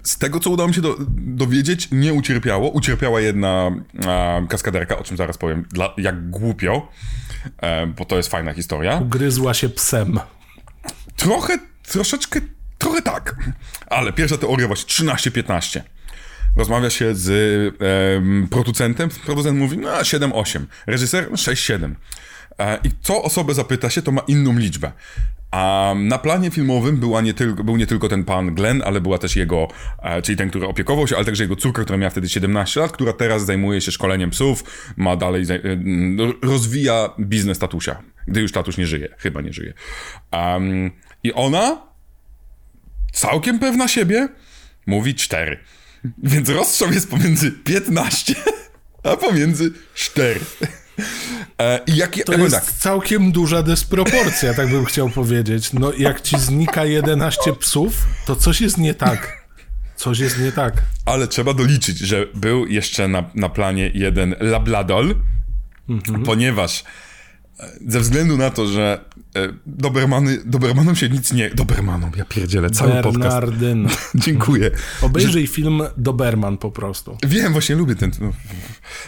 Z tego, co udało mi się do, dowiedzieć, nie ucierpiało. Ucierpiała jedna a, kaskaderka, o czym zaraz powiem, dla, jak głupio, e, bo to jest fajna historia. Gryzła się psem. Trochę, troszeczkę, trochę tak. Ale pierwsza teoria właśnie 13-15. Rozmawia się z em, producentem. Producent mówi, no 7-8. Reżyser no, 6-7. E, I co osobę zapyta się, to ma inną liczbę. A na planie filmowym była nie tylko, był nie tylko ten pan Glenn, ale była też jego, e, czyli ten, który opiekował się, ale także jego córka, która miała wtedy 17 lat, która teraz zajmuje się szkoleniem psów, ma dalej, e, rozwija biznes tatusia, gdy już tatuś nie żyje, chyba nie żyje. Em, I ona, całkiem pewna siebie, mówi 4. Więc rozstrzał jest pomiędzy 15, a pomiędzy 4. E, I jakie, To ja jest tak, całkiem duża dysproporcja, tak bym chciał powiedzieć. No jak ci znika 11 psów, to coś jest nie tak. Coś jest nie tak. ale trzeba doliczyć, że był jeszcze na, na planie jeden Labladol, ponieważ e, ze względu na to, że Dobermany, Dobermanom się nic nie... Dobermanom, ja pierdzielę, cały podcast. Bernardyn. Dziękuję. Obejrzyj film Doberman po prostu. Wiem, właśnie lubię ten. no,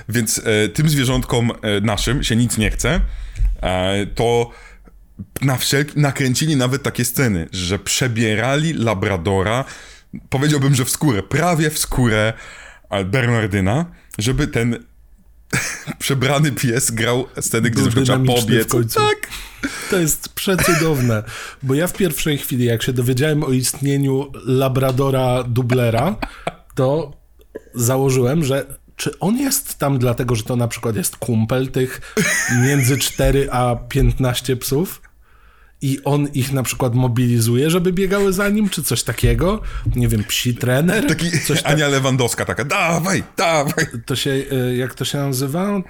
Więc e, tym zwierzątkom e, naszym się nic nie chce. E, to na wszelki, nakręcili nawet takie sceny, że przebierali Labradora, powiedziałbym, że w skórę, prawie w skórę e, Bernardyna, żeby ten przebrany pies grał sceny, gdzie przykład trzeba pobiec. Tak. To jest przecudowne, bo ja w pierwszej chwili, jak się dowiedziałem o istnieniu Labradora dublera, to założyłem, że czy on jest tam dlatego, że to na przykład jest kumpel tych między 4 a 15 psów? I on ich na przykład mobilizuje, żeby biegały za nim, czy coś takiego? Nie wiem, psi trener? Taki Coś tak, Ania Lewandowska taka, dawaj, dawaj. to się, e, jak to się nazywa? E,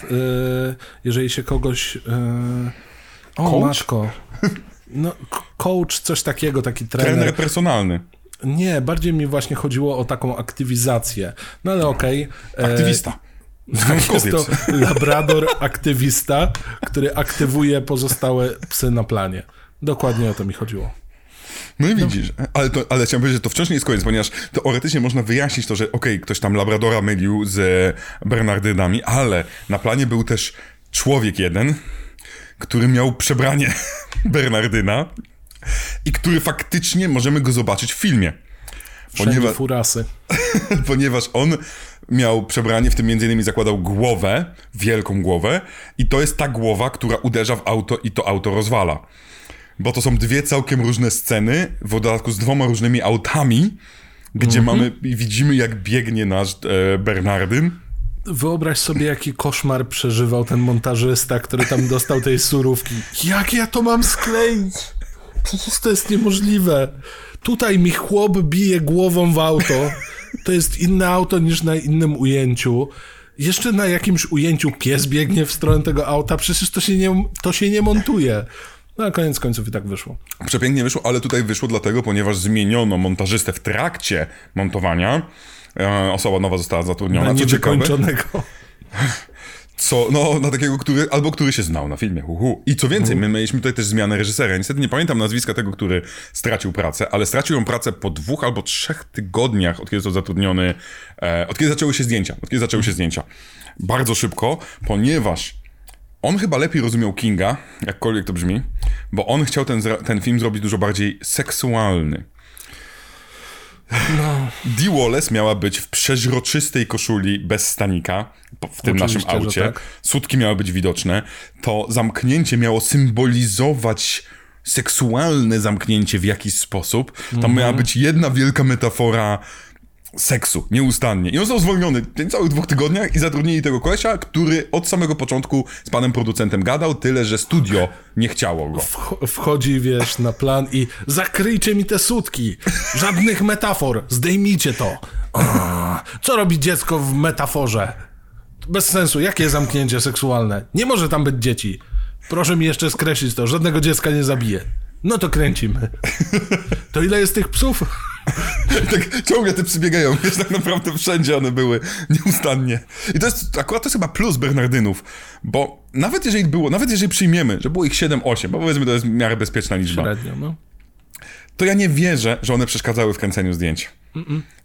Jeżeli się kogoś... e, O, Coach? matko. No, coach, coś takiego, taki trener. Trener personalny. Nie, bardziej mi właśnie chodziło o taką aktywizację. No ale okej. e, Aktywista. Jest to labrador aktywista, który aktywuje pozostałe psy na planie. Dokładnie o to mi chodziło. No i widzisz, ale, to, ale chciałem powiedzieć, że to wciąż nie jest koniec, ponieważ teoretycznie można wyjaśnić to, że okej, ktoś tam Labradora mylił z Bernardynami, ale na planie był też człowiek jeden, który miał przebranie Bernardyna i który faktycznie możemy go zobaczyć w filmie. Ponieważ, furasy. ponieważ on miał przebranie, w tym między innymi zakładał głowę, wielką głowę i to jest ta głowa, która uderza w auto i to auto rozwala. Bo to są dwie całkiem różne sceny, w dodatku z dwoma różnymi autami, gdzie mamy i widzimy jak biegnie nasz e, Bernardyn. Wyobraź sobie, jaki koszmar przeżywał ten montażysta, który tam dostał tej surówki. Jak ja to mam skleić? Przecież to jest niemożliwe. Tutaj mi chłop bije głową w auto. To jest inne auto niż na innym ujęciu. Jeszcze na jakimś ujęciu pies biegnie w stronę tego auta. Przecież to się nie, to się nie montuje. No a koniec końców i tak wyszło. Przepięknie wyszło, ale tutaj wyszło dlatego, ponieważ zmieniono montażystę w trakcie montowania. e, osoba nowa została zatrudniona. Na niewykończonego. co, no, na takiego, który, albo który się znał na filmie. Uhu. I co więcej, my mieliśmy tutaj też zmianę reżysera. Niestety nie pamiętam nazwiska tego, który stracił pracę, ale stracił ją pracę po dwóch albo trzech tygodniach, od kiedy został zatrudniony, e, od kiedy zaczęły się zdjęcia. Od kiedy zaczęły się zdjęcia. Bardzo szybko, ponieważ on chyba lepiej rozumiał Kinga, jakkolwiek to brzmi, bo on chciał ten, ten film zrobić dużo bardziej seksualny. No, Dee Wallace miała być w przeźroczystej koszuli bez stanika w tym Oczywiście, naszym aucie. tak. Sutki miały być widoczne. To zamknięcie miało symbolizować seksualne zamknięcie w jakiś sposób. Tam Mhm. miała być jedna wielka metafora seksu, nieustannie. I on został zwolniony w całych dwóch tygodniach i zatrudnili tego kolesia, który od samego początku z panem producentem gadał, tyle że studio nie chciało go. wch- wchodzi, wiesz, na plan i zakryjcie mi te sutki. Żadnych metafor. Zdejmijcie to. Co robi dziecko w metaforze? Bez sensu. Jakie zamknięcie seksualne? Nie może tam być dzieci. Proszę mi jeszcze skreślić to. Żadnego dziecka nie zabije. No to kręcimy. To ile jest tych psów? tak ciągle te psy biegają, wiesz, tak naprawdę wszędzie one były, nieustannie. I to jest, akurat to jest chyba plus Bernardynów, bo nawet jeżeli było, nawet jeżeli przyjmiemy, że było ich 7-8, bo powiedzmy to jest w miarę bezpieczna liczba, Średnio, no. to ja nie wierzę, że one przeszkadzały w kręceniu zdjęć.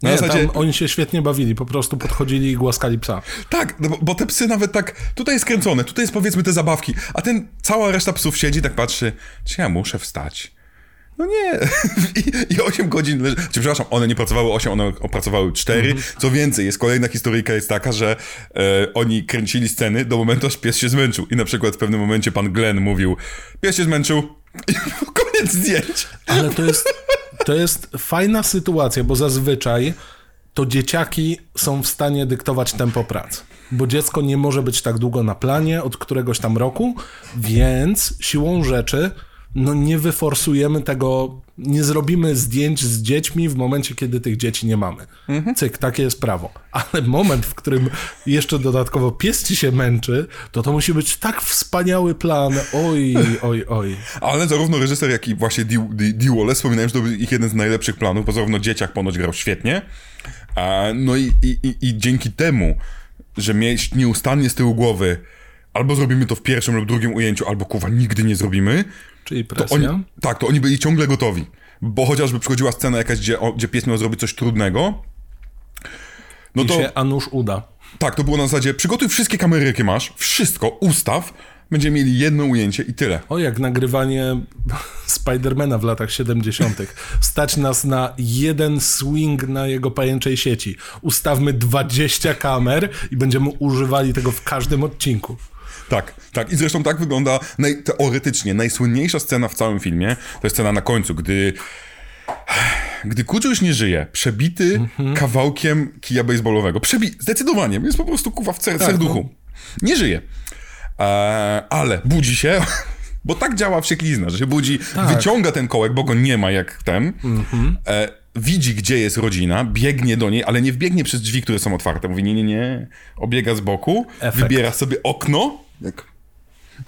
Na Nie, zasadzie, oni się świetnie bawili. Po prostu podchodzili i głaskali psa. tak, no bo, bo te psy nawet tak, tutaj jest kręcone, tutaj jest powiedzmy te zabawki, a ten, cała reszta psów siedzi, tak patrzy, czy ja muszę wstać? No nie. I, I 8 godzin leży. Czy, przepraszam, one nie pracowały 8, one opracowały 4. Co więcej, jest kolejna historyjka jest taka, że e, oni kręcili sceny do momentu, aż pies się zmęczył. I na przykład w pewnym momencie pan Glenn mówił, pies się zmęczył. I koniec zdjęć. Ale to jest, to jest fajna sytuacja, bo zazwyczaj to dzieciaki są w stanie dyktować tempo prac. Bo dziecko nie może być tak długo na planie od któregoś tam roku, więc siłą rzeczy no nie wyforsujemy tego, nie zrobimy zdjęć z dziećmi w momencie, kiedy tych dzieci nie mamy. Cyk, takie jest prawo. Ale moment, w którym jeszcze dodatkowo pies ci się męczy, to to musi być tak wspaniały plan. Oj, oj, oj. Ale zarówno reżyser, jak i właśnie Wallace wspominałem, że to był ich jeden z najlepszych planów, bo zarówno dzieciak ponoć grał świetnie, a, no i, i, i, i dzięki temu, że mieć nieustannie z tyłu głowy albo zrobimy to w pierwszym lub drugim ujęciu, albo kurwa nigdy nie zrobimy, Czyli to presja. oni, tak, to oni byli ciągle gotowi. Bo chociażby przychodziła scena jakaś, gdzie, gdzie pies miał zrobić coś trudnego, no I to się a nuż uda. tak, to było na zasadzie przygotuj wszystkie kamery, jakie masz, wszystko, ustaw, będziemy mieli jedno ujęcie i tyle. O, jak nagrywanie Spidermana w latach 70. Stać nas na jeden swing na jego pajęczej sieci. Ustawmy 20 kamer i będziemy używali tego w każdym odcinku. Tak, tak. I zresztą tak wygląda naj, teoretycznie najsłynniejsza scena w całym filmie. To jest scena na końcu, gdy. Gdy Kujo już nie żyje, przebity kawałkiem kija baseballowego. Przebi zdecydowanie, jest po prostu kuwa w cer- Tak, serduchu. Nie żyje. E, ale budzi się, bo tak działa wścieklizna, że się budzi, wyciąga ten kołek, bo go nie ma jak ten. E, widzi, gdzie jest rodzina, biegnie do niej, ale nie wbiegnie przez drzwi, które są otwarte. Mówi, nie, nie, nie. Obiega z boku, Efekt. wybiera sobie okno, jak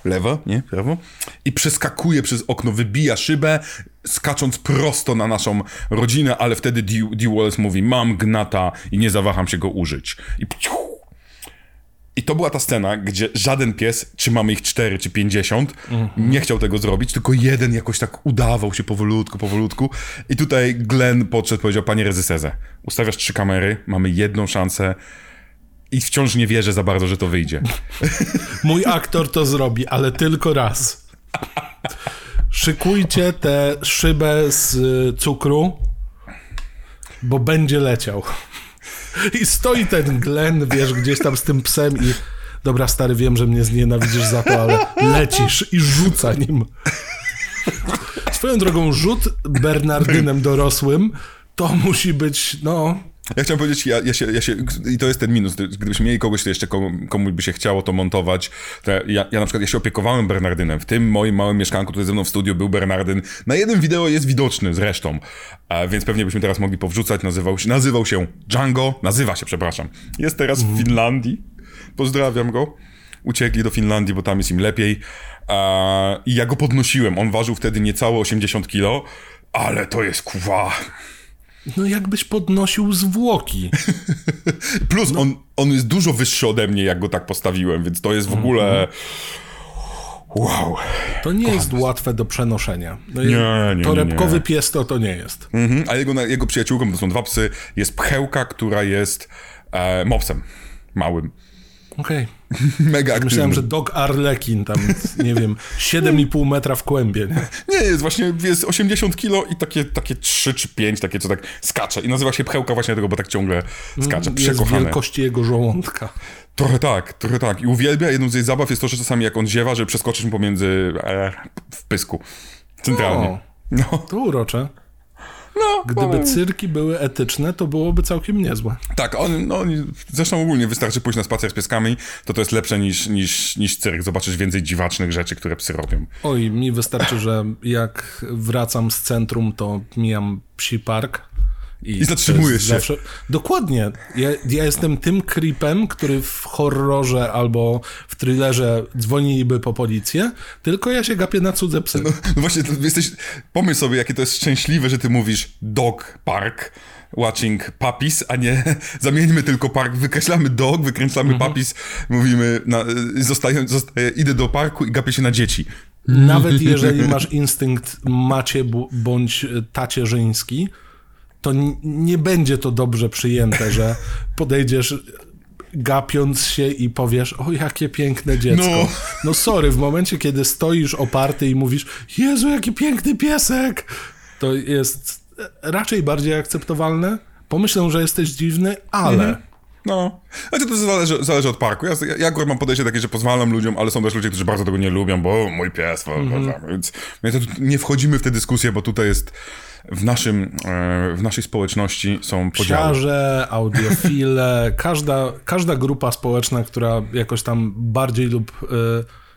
lewo, nie, prawo, i przeskakuje przez okno, wybija szybę, skacząc prosto na naszą rodzinę, ale wtedy Dee, Dee Wallace mówi, mam gnata i nie zawaham się go użyć. I pciu, i to była ta scena, gdzie żaden pies, czy mamy ich 4 czy 50, nie chciał tego zrobić, tylko jeden jakoś tak udawał się powolutku, powolutku. I tutaj Glenn podszedł, powiedział, panie rezyserze, ustawiasz trzy kamery, mamy jedną szansę i wciąż nie wierzę za bardzo, że to wyjdzie. Mój aktor to zrobi, ale tylko raz. Szykujcie tę szybę z y, cukru, bo będzie leciał. I stoi ten Glenn, wiesz, gdzieś tam z tym psem i dobra, stary, wiem, że mnie znienawidzisz za to, ale lecisz i rzuca nim. Swoją drogą, rzut Bernardynem dorosłym to musi być, no, Ja chciałem powiedzieć, ja, ja, się, ja się, i to jest ten minus, gdybyśmy mieli kogoś, kto jeszcze komu, komuś by się chciało to montować, to ja, ja na przykład, ja się opiekowałem Bernardynem, w tym moim małym mieszkanku, który ze mną w studiu był Bernardyn, na jednym wideo jest widoczny zresztą, a więc pewnie byśmy teraz mogli powrzucać, nazywał się, nazywał się Django, nazywa się, przepraszam, jest teraz w Finlandii, pozdrawiam go, uciekli do Finlandii, bo tam jest im lepiej, a, i ja go podnosiłem, on ważył wtedy niecałe 80 kilo, ale to jest kuwa... No jakbyś podnosił zwłoki. Plus on, on jest dużo wyższy ode mnie, jak go tak postawiłem, więc to jest w ogóle... Wow. To nie jest łatwe do przenoszenia. No Nie, nie, nie, Torebkowy nie. pies to to nie jest. Mhm. A jego, jego przyjaciółką, to są dwa psy, jest pchełka, która jest e, mopsem małym. Okej. Mega aktywny. Myślałem, że Dog Arlekin tam, nie wiem, 7,5 metra w kłębie. Nie? Nie, jest właśnie, jest 80 kilo i takie, takie 3 czy 5, takie co tak skacze. I nazywa się pchełka właśnie tego, bo tak ciągle skacze. Mm, Jest Przekochane. wielkości jego żołądka. Trochę tak, trochę tak. I uwielbia, jedną z jej zabaw jest to, że czasami jak on ziewa, żeby przeskoczyć mu pomiędzy e, w pysku. Centralnie. O. No, To urocze. No. Gdyby cyrki były etyczne, to byłoby całkiem niezłe. Tak, on, no, oni- zresztą ogólnie wystarczy pójść na spacer z pieskami, to to jest lepsze niż, niż, niż cyrk. Zobaczysz więcej dziwacznych rzeczy, które psy robią. Oj, mi wystarczy, że jak wracam z centrum, to mijam psi park. I jest się. Zawsze... Dokładnie. Ja, ja jestem tym creepem, który w horrorze albo w thrillerze dzwoniliby po policję, tylko ja się gapię na cudze psy. No, no właśnie, jesteś, pomyśl sobie, jakie to jest szczęśliwe, że ty mówisz dog park, watching puppies, a nie zamieńmy tylko park, wykreślamy dog, wykręcamy Mhm. puppies, mówimy, na, zostaję, zostaję, idę do parku i gapię się na dzieci. Nawet jeżeli masz instynkt macie bądź tacierzyński, to nie będzie to dobrze przyjęte, że podejdziesz gapiąc się i powiesz, o jakie piękne dziecko. No. No. sorry, w momencie, kiedy stoisz oparty i mówisz, Jezu, jaki piękny piesek, to jest raczej bardziej akceptowalne. Pomyślę, że jesteś dziwny, ale... No, znaczy to zależy, zależy od parku. Ja, ja, akurat mam podejście takie, że pozwalam ludziom, ale są też ludzie, którzy bardzo tego nie lubią, bo mój pies, bo, bo, bo, więc, więc nie wchodzimy w tę dyskusję, bo tutaj jest w naszym, e, w naszej społeczności są podziały. Psiarze, audiofile, każda, każda grupa społeczna, która jakoś tam bardziej lub y,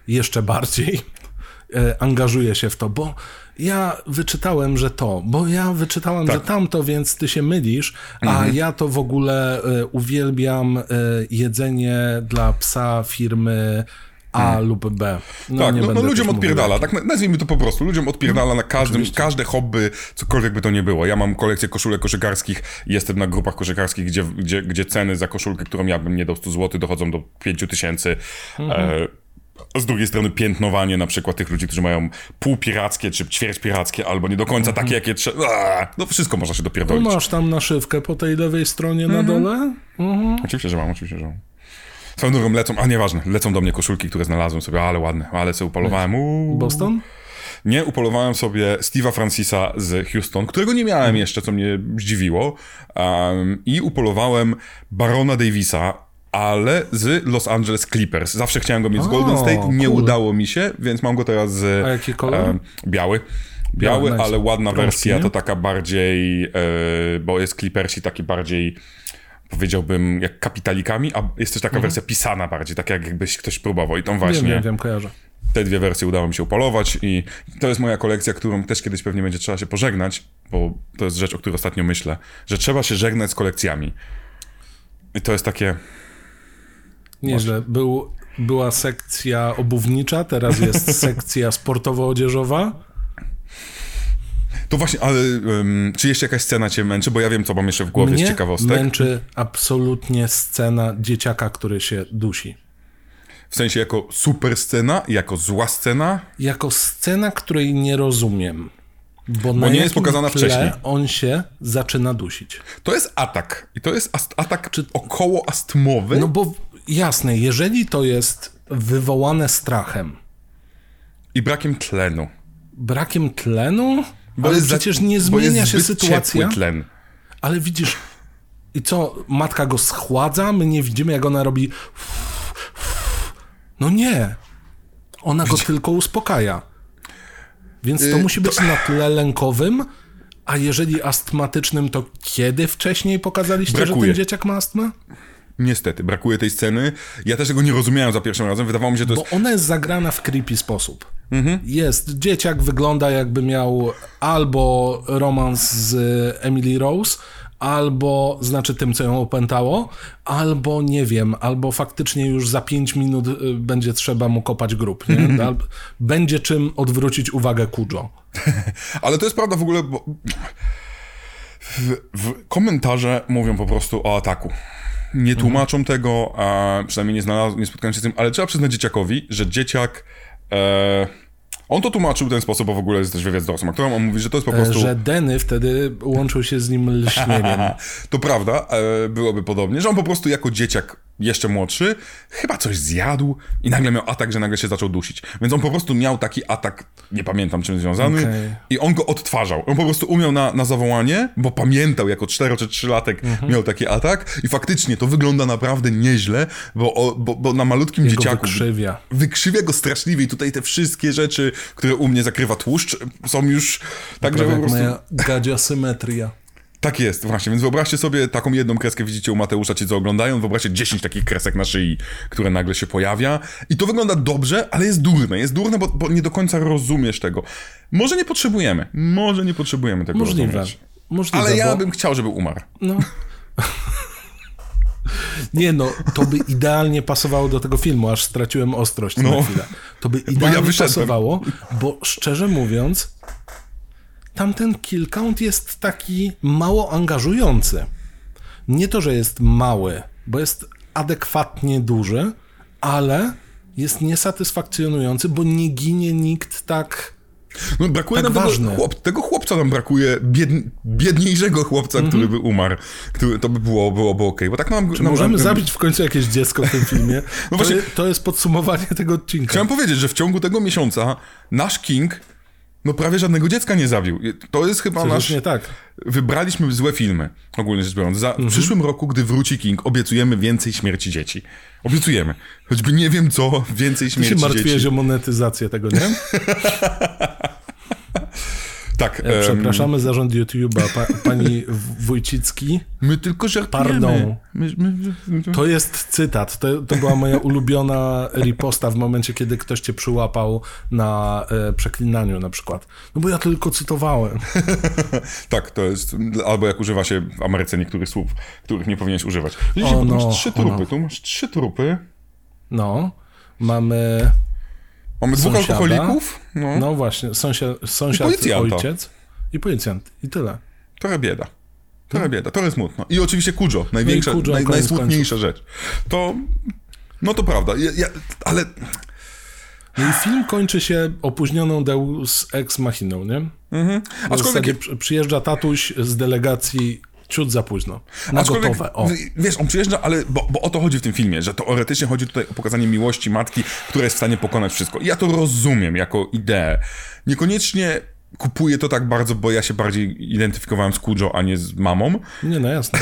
jeszcze bardziej y, angażuje się w to, bo ja wyczytałem, że to, bo ja wyczytałem, Tak. że tamto, więc ty się mylisz, a ja to w ogóle uwielbiam jedzenie dla psa firmy A lub B. No, tak, no, no ludziom odpierdala, tak na- nazwijmy to po prostu. Ludziom odpierdala na każdym, każde hobby, cokolwiek by to nie było. Ja mam kolekcję koszulek koszykarskich jestem na grupach koszykarskich, gdzie, gdzie, gdzie ceny za koszulkę, którą ja bym nie dał 100 zł, dochodzą do 5 tysięcy. Mhm. E, z drugiej strony piętnowanie na przykład tych ludzi, którzy mają półpirackie czy ćwierć pirackie, albo nie do końca takie, jakie trzeba. No wszystko można się No dopierdolić. masz tam naszywkę po tej lewej stronie na dole? Oczywiście, że mam, oczywiście, że mam. Swoją drogą lecą, a nieważne, lecą do mnie koszulki, które znalazłem sobie, ale ładne, ale sobie upolowałem. Uuu. Boston? Nie, upolowałem sobie Steve'a Francisa z Houston, którego nie miałem jeszcze, co mnie zdziwiło. Um, I upolowałem Barona Davisa, ale z Los Angeles Clippers. Zawsze chciałem go mieć z Golden State, nie cool. udało mi się, więc mam go teraz z... A jaki kolor? em, biały. Biały, Biały, nice. ale ładna wersja, nie? to taka bardziej, e, bo jest Clippersi taki bardziej powiedziałbym, jak kapitalikami, a jest też taka wersja pisana bardziej, tak jak jakbyś ktoś próbował i tą właśnie Mhm. Wiem, wiem, wiem, kojarzę. te dwie wersje udało mi się upolować i to jest moja kolekcja, którą też kiedyś pewnie będzie trzeba się pożegnać, bo to jest rzecz, o której ostatnio myślę, że trzeba się żegnać z kolekcjami. I to jest takie... Nieźle. Był, była sekcja obuwnicza, teraz jest sekcja sportowo-odzieżowa. To właśnie, ale ym, czy jeszcze jakaś scena cię męczy? Bo ja wiem, co mam jeszcze w głowie z Mnie ciekawostek. męczy absolutnie scena dzieciaka, który się dusi. W sensie jako super scena, jako zła scena. Jako scena, której nie rozumiem. Bo, na nie jest pokazana wcześniej. on się zaczyna dusić. To jest atak. I to jest ast- atak około astmowy. No bo jasne, jeżeli to jest wywołane strachem, I brakiem tlenu. brakiem tlenu, Bo ale za- przecież nie zmienia się sytuacja. tlen. Ale widzisz, i co, matka go schładza, my nie widzimy, jak ona robi. No nie. Ona go tylko uspokaja. Więc to Y, musi być na tle lękowym, a jeżeli astmatycznym, to kiedy wcześniej pokazaliście, że Brakuje. ten dzieciak ma astmę? Niestety, brakuje tej sceny. Ja też tego nie rozumiałem za pierwszym razem. Wydawało mi się, że to Bo jest ona jest zagrana w creepy sposób. Jest, dzieciak wygląda jakby miał albo romans z Emily Rose, albo, znaczy tym, co ją opętało, albo nie wiem, albo faktycznie już za 5 minut y, będzie trzeba mu kopać grób, nie? Będzie czym odwrócić uwagę Kujo. Ale to jest prawda w ogóle, bo w, w komentarze mówią po prostu o ataku. Nie tłumaczą tego, a przynajmniej nie, znalaz- nie spotkałem się z tym, ale trzeba przyznać dzieciakowi, że dzieciak. E, on to tłumaczył w ten sposób, bo w ogóle jest też wywiad z dorosłym aktorem. On mówi, że to jest po prostu. E, Że Denny wtedy łączył się z nim lśnieniem. To prawda, e, byłoby podobnie, że on po prostu jako dzieciak jeszcze młodszy, chyba coś zjadł i nagle miał atak, że nagle się zaczął dusić. Więc on po prostu miał taki atak, nie pamiętam czym związany, Okej. i on go odtwarzał. On po prostu umiał na, na zawołanie, bo pamiętał jako 4 czy 3 latek Mhm. miał taki atak i faktycznie to wygląda naprawdę nieźle, bo, o, bo, bo na malutkim Jego dzieciaku wykrzywia. wykrzywia go straszliwie i tutaj te wszystkie rzeczy, które u mnie zakrywa tłuszcz, są już tak, że po prostu... moja gadzia symetria. Tak jest, właśnie, więc wyobraźcie sobie taką jedną kreskę widzicie u Mateusza, ci co oglądają, wyobraźcie 10 takich kresek na szyi, które nagle się pojawia i to wygląda dobrze, ale jest durne, jest durne, bo, bo nie do końca rozumiesz tego. Może nie potrzebujemy, może nie potrzebujemy tego Możliwe. rozumieć. Możliwe, Ale ja bo... bym chciał, żeby umarł. No. Nie no, to by idealnie pasowało do tego filmu, aż straciłem ostrość No. na chwilę. To by idealnie wyszedłem. pasowało, bo szczerze mówiąc, tamten kill count jest taki mało angażujący. Nie to, że jest mały, bo jest adekwatnie duży, ale jest niesatysfakcjonujący, bo nie ginie nikt tak... No, brakuje Tak nam tego, chłop, tego chłopca nam brakuje, bied, biedniejszego chłopca, Mhm. który by umarł. Który, to by było, byłoby okej, bo tak nam... nam Możemy nam, zabić w końcu jakieś dziecko w tym filmie. No to, właśnie- je- to jest podsumowanie tego odcinka. Chciałem powiedzieć, że w ciągu tego miesiąca nasz King no prawie żadnego dziecka nie zabił. To jest chyba Coś nasz... nie tak. Wybraliśmy złe filmy, ogólnie rzecz biorąc. Za, Mhm. W przyszłym roku, gdy wróci King, obiecujemy więcej śmierci dzieci. Obiecujemy. Choćby nie wiem co, więcej Ty się śmierci martwiłeś dzieci. o monetyzację tego, nie? Tak, E, Przepraszamy zarząd YouTube'a, pa, pani Wójcicki. my tylko żartujemy. Pardon. My, my, my, To jest cytat. To, to była moja ulubiona riposta w momencie, kiedy ktoś cię przyłapał na e, przeklinaniu na przykład. No bo ja tylko cytowałem. Tak, to jest... Albo jak używa się w Ameryce niektórych słów, których nie powinieneś używać. Widzicie, no, masz trzy o trupy. no. Tu masz trzy trupy. No, mamy... Mamy dwóch Sąsiada. alkoholików. No, No właśnie, sąsiad, sąsiad I ojciec i policjant. I tyle. Trochę bieda. Trochę bieda, trochę smutno. I oczywiście Kujo, największa, Kujo, naj, najsmutniejsza rzecz. To, no to prawda, ja, ja, ale No i film kończy się opóźnioną Deus Ex Machiną, nie? Mhm. Aczkolwiek- zasadzie przy- przyjeżdża tatuś z delegacji ciut za późno. Na Aczkolwiek, gotowe, o. Wiesz, on przyjeżdża, ale bo, bo o to chodzi w tym filmie, że teoretycznie chodzi tutaj o pokazanie miłości matki, która jest w stanie pokonać wszystko. I ja to rozumiem jako ideę. Niekoniecznie kupuję to tak bardzo, bo ja się bardziej identyfikowałem z Kujo, a nie z mamą, Nie, no jasne.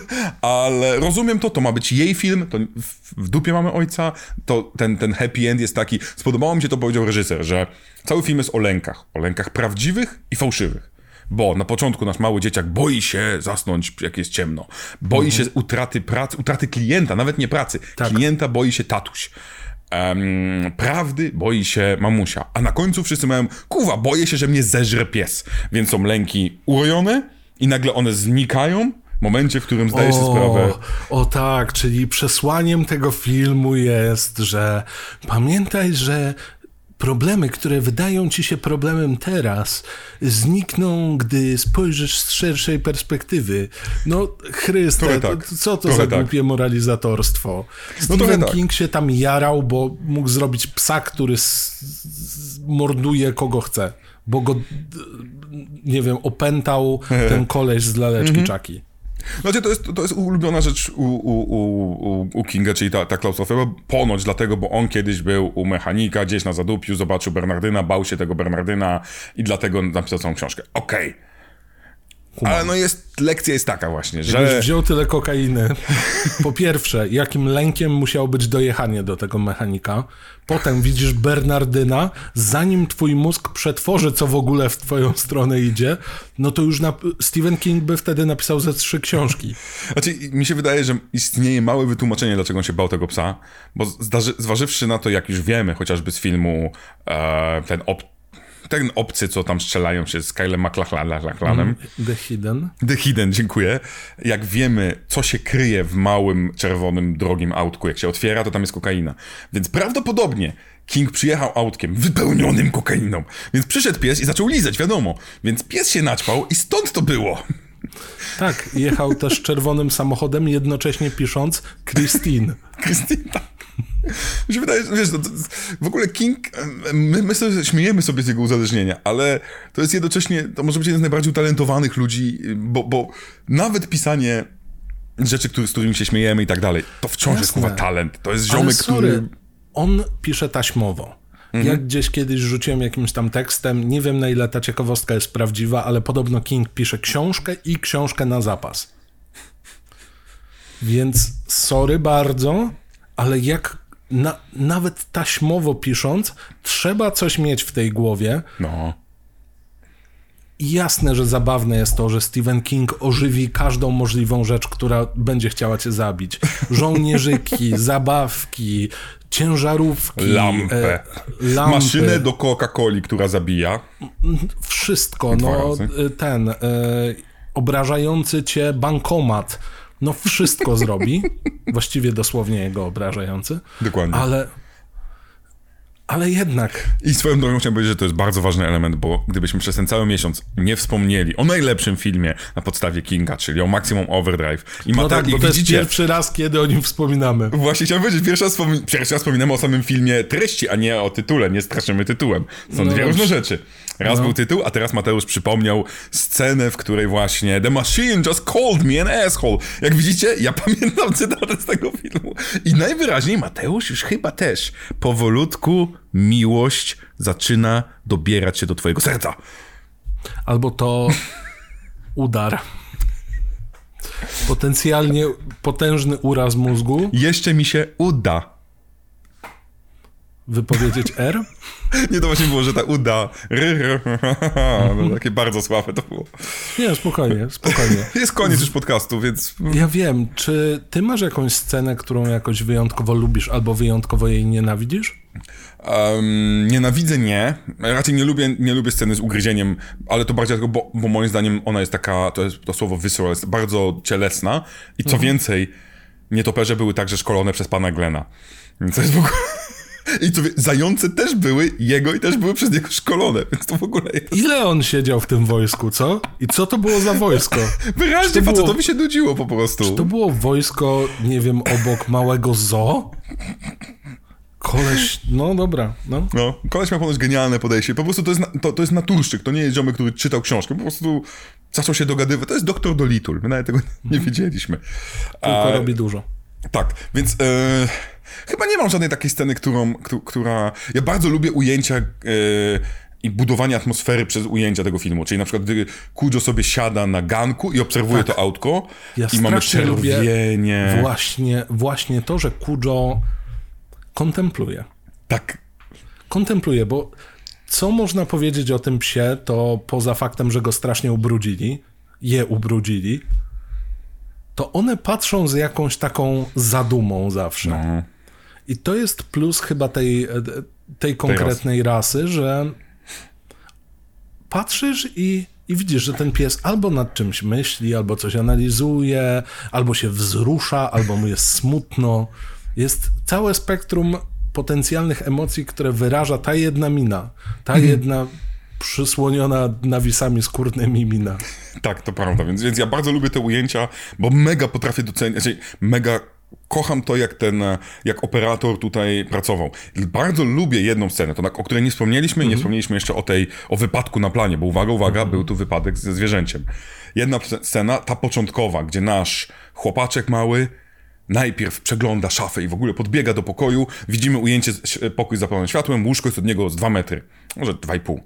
ale rozumiem to, to ma być jej film, to w, w dupie mamy ojca, to ten, ten happy end jest taki, spodobało mi się to, powiedział reżyser, że cały film jest o lękach, o lękach prawdziwych i fałszywych. Bo na początku nasz mały dzieciak boi się zasnąć, jak jest ciemno. Boi się utraty pracy, utraty klienta, nawet nie pracy. Tak. Klienta boi się tatuś. Em, prawdy boi się mamusia. A na końcu wszyscy mają, kuwa, boję się, że mnie zeżre pies. Więc są lęki urojone i nagle one znikają w momencie, w którym zdajesz sobie sprawę. o tak, czyli przesłaniem tego filmu jest, że pamiętaj, że problemy, które wydają ci się problemem teraz, znikną, gdy spojrzysz z szerszej perspektywy. No, Chryste, tak. co to Trochę za tak. głupie moralizatorstwo? Stephen tak. King się tam jarał, bo mógł zrobić psa, który morduje kogo chce, bo go, nie wiem, opętał ten koleś z laleczki Mhm. Znaczy, to jest, to jest ulubiona rzecz u, u, u, u, Kinga, czyli ta, ta klaustrofobia. Ponoć dlatego, bo on kiedyś był u mechanika, gdzieś na zadupiu, zobaczył Bernardyna, bał się tego Bernardyna i dlatego napisał całą książkę. Okej. Ale no jest, lekcja jest taka właśnie, Jakbyś że... wziął tyle kokainy. Po pierwsze, jakim lękiem musiało być dojechanie do tego mechanika. Potem widzisz Bernardyna, zanim twój mózg przetworzy, co w ogóle w twoją stronę idzie, no to już na... Stephen King by wtedy napisał ze trzy książki. Znaczy, mi się wydaje, że istnieje małe wytłumaczenie, dlaczego on się bał tego psa, bo zdarzy, zważywszy na to, jak już wiemy, chociażby z filmu e, ten, ob, ten obcy, co tam strzelają się z Kylem MacLachlanem, The Hidden. The Hidden, dziękuję. Jak wiemy, co się kryje w małym, czerwonym, drogim autku, jak się otwiera, to tam jest kokaina. Więc prawdopodobnie King przyjechał autkiem wypełnionym kokainą. Więc przyszedł pies i zaczął lizać, wiadomo. Więc pies się naćpał i stąd to było. Tak, jechał też czerwonym samochodem, jednocześnie pisząc Christine. Christine, tak. Mi się wydaje, że wiesz, no, w ogóle King, my, my sobie śmiejemy sobie z jego uzależnienia, ale to jest jednocześnie, to może być jeden z najbardziej utalentowanych ludzi, bo, bo nawet pisanie rzeczy, który, z którymi się śmiejemy i tak dalej, to wciąż jest Jasne. chyba talent. To jest Ale ziomek, sorry, który... On pisze taśmowo. Mhm. Ja gdzieś kiedyś rzuciłem jakimś tam tekstem, nie wiem na ile ta ciekawostka jest prawdziwa, ale podobno King pisze książkę i książkę na zapas. Więc sorry bardzo, ale jak na, nawet taśmowo pisząc, trzeba coś mieć w tej głowie. No. Jasne, że zabawne jest to, że Stephen King ożywi każdą możliwą rzecz, która będzie chciała cię zabić. Żołnierzyki, zabawki, ciężarówki, Lampę. e, lampy, Maszynę do Coca-Coli, która zabija. wszystko. Dwa No, razy. ten e, obrażający cię bankomat. No wszystko zrobi. Właściwie dosłownie jego obrażający. Dokładnie. Ale, ale jednak I swoją drogą chciałem powiedzieć, że to jest bardzo ważny element, bo gdybyśmy przez ten cały miesiąc nie wspomnieli o najlepszym filmie na podstawie Kinga, czyli o Maximum Overdrive. I No Mate- tak, bo i to jest widzicie, pierwszy raz, kiedy o nim wspominamy. Właśnie chciałem powiedzieć, pierwszy raz, wspomin- pierwszy raz wspominamy o samym filmie treści, a nie o tytule, nie straszymy tytułem. Są No dwie różne rzeczy. Raz był tytuł, a teraz Mateusz przypomniał scenę, w której właśnie The machine just called me an asshole. Jak widzicie, ja pamiętam cytaty z tego filmu. I najwyraźniej Mateusz już chyba też powolutku miłość zaczyna dobierać się do twojego serca. Albo to udar. Potencjalnie potężny uraz mózgu. Jeszcze mi się uda. Wypowiedzieć R. Nie, to właśnie było, że ta uda. No, takie bardzo słabe to było. Nie, spokojnie, spokojnie. Jest koniec już podcastu, więc Ja wiem, czy ty masz jakąś scenę, którą jakoś wyjątkowo lubisz albo wyjątkowo jej nienawidzisz? Um, nienawidzę nie. Raczej nie lubię, nie lubię sceny z ugryzieniem, ale to bardziej dlatego, bo, bo moim zdaniem ona jest taka, to jest to słowo visceral, jest bardzo cielesna i co więcej, nietoperze były także szkolone przez pana Glena. Więc to jest w ogóle... I co wie, zające też były jego i też były przez niego szkolone, więc to w ogóle jest... Ile on siedział w tym wojsku, co? I co to było za wojsko? Wyraźnie to było- facetowi się nudziło po prostu. To było wojsko, nie wiem, obok małego zoo? Koleś, no dobra, no. No, koleś miał ponoć genialne podejście. Po prostu to jest, to, to jest naturszczyk, to nie jest ziomek, który czytał książkę. Po prostu zaczął się dogadywać. To jest doktor Dolitul. My nawet tego nie wiedzieliśmy. Tylko A, robi dużo. Tak, więc e, chyba nie mam żadnej takiej sceny, którą, któ- która... Ja bardzo lubię ujęcia e, i budowanie atmosfery przez ujęcia tego filmu. Czyli na przykład, gdy Kujo sobie siada na ganku i obserwuje to autko Ja i mamy czerwienie. Właśnie, właśnie to, że Kujo kontempluje. Tak, Kontempluje, bo co można powiedzieć o tym psie, to poza faktem, że go strasznie ubrudzili, je ubrudzili, to one patrzą z jakąś taką zadumą zawsze. no. I to jest plus chyba tej, tej konkretnej rasy, że patrzysz i, i widzisz, że ten pies albo nad czymś myśli, albo coś analizuje, albo się wzrusza, albo mu jest smutno. Jest całe spektrum potencjalnych emocji, które wyraża ta jedna mina, ta jedna przysłoniona nawisami skórnymi mina. Tak, to prawda, więc, więc ja bardzo lubię te ujęcia, bo mega potrafię docenić, znaczy mega kocham to, jak ten, e, jak operator tutaj pracował. Bardzo lubię jedną scenę, to, na- o której nie wspomnieliśmy i nie wspomnieliśmy jeszcze o tej, o wypadku na planie, bo uwaga, uwaga, był tu wypadek ze zwierzęciem. Jedna scena, ta początkowa, gdzie nasz chłopaczek mały najpierw przegląda szafę i w ogóle podbiega do pokoju, widzimy ujęcie, pokój zapalony światłem, łóżko jest od niego z 2 metry, może 2,5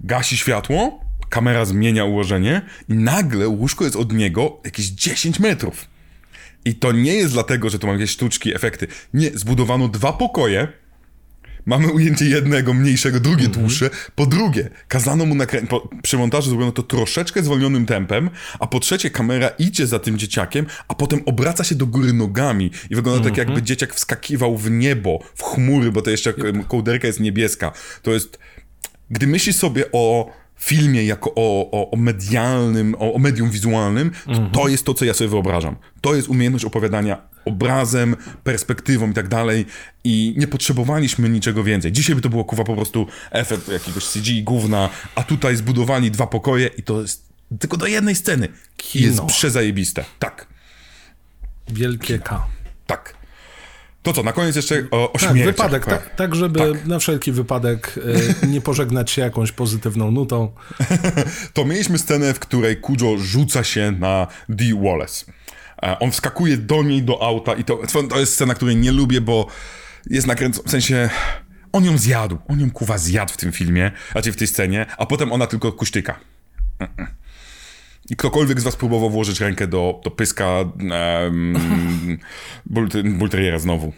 gasi światło, kamera zmienia ułożenie i nagle łóżko jest od niego jakieś 10 metrów. I to nie jest dlatego, że tu mamy jakieś sztuczki, efekty. Nie, zbudowano dwa pokoje. Mamy ujęcie jednego mniejszego, drugie dłuższe. Po drugie, kazano mu nakręcić. Przy montażu zrobiono to troszeczkę zwolnionym tempem, a po trzecie, kamera idzie za tym dzieciakiem, a potem obraca się do góry nogami i wygląda tak, jakby dzieciak wskakiwał w niebo, w chmury, bo to jeszcze ko- kołderka jest niebieska. To jest gdy myślisz sobie o filmie jako o, o, o medialnym, o, o medium wizualnym, to, to jest to, co ja sobie wyobrażam. To jest umiejętność opowiadania obrazem, perspektywą i tak dalej i nie potrzebowaliśmy niczego więcej. Dzisiaj by to było, kuwa, po prostu efekt jakiegoś CGI gówna, a tutaj zbudowali dwa pokoje i to jest tylko do jednej sceny. Kino. Jest przezajebiste. Tak, Wielkie K. tak. To co, na koniec jeszcze o, o Tak, wypadek, tak, tak żeby na wszelki wypadek e, nie pożegnać się jakąś pozytywną nutą. To mieliśmy scenę, w której Kujo rzuca się na Dee Wallace. E, On wskakuje do niej, do auta i to, to jest scena, której nie lubię, bo jest nakręcona, w sensie... On ją zjadł, on ją kuwa zjadł w tym filmie, znaczy w tej scenie, a potem ona tylko kusztyka. Mm-mm. I ktokolwiek z was próbował włożyć rękę do, do pyska um, Bulteriera znowu.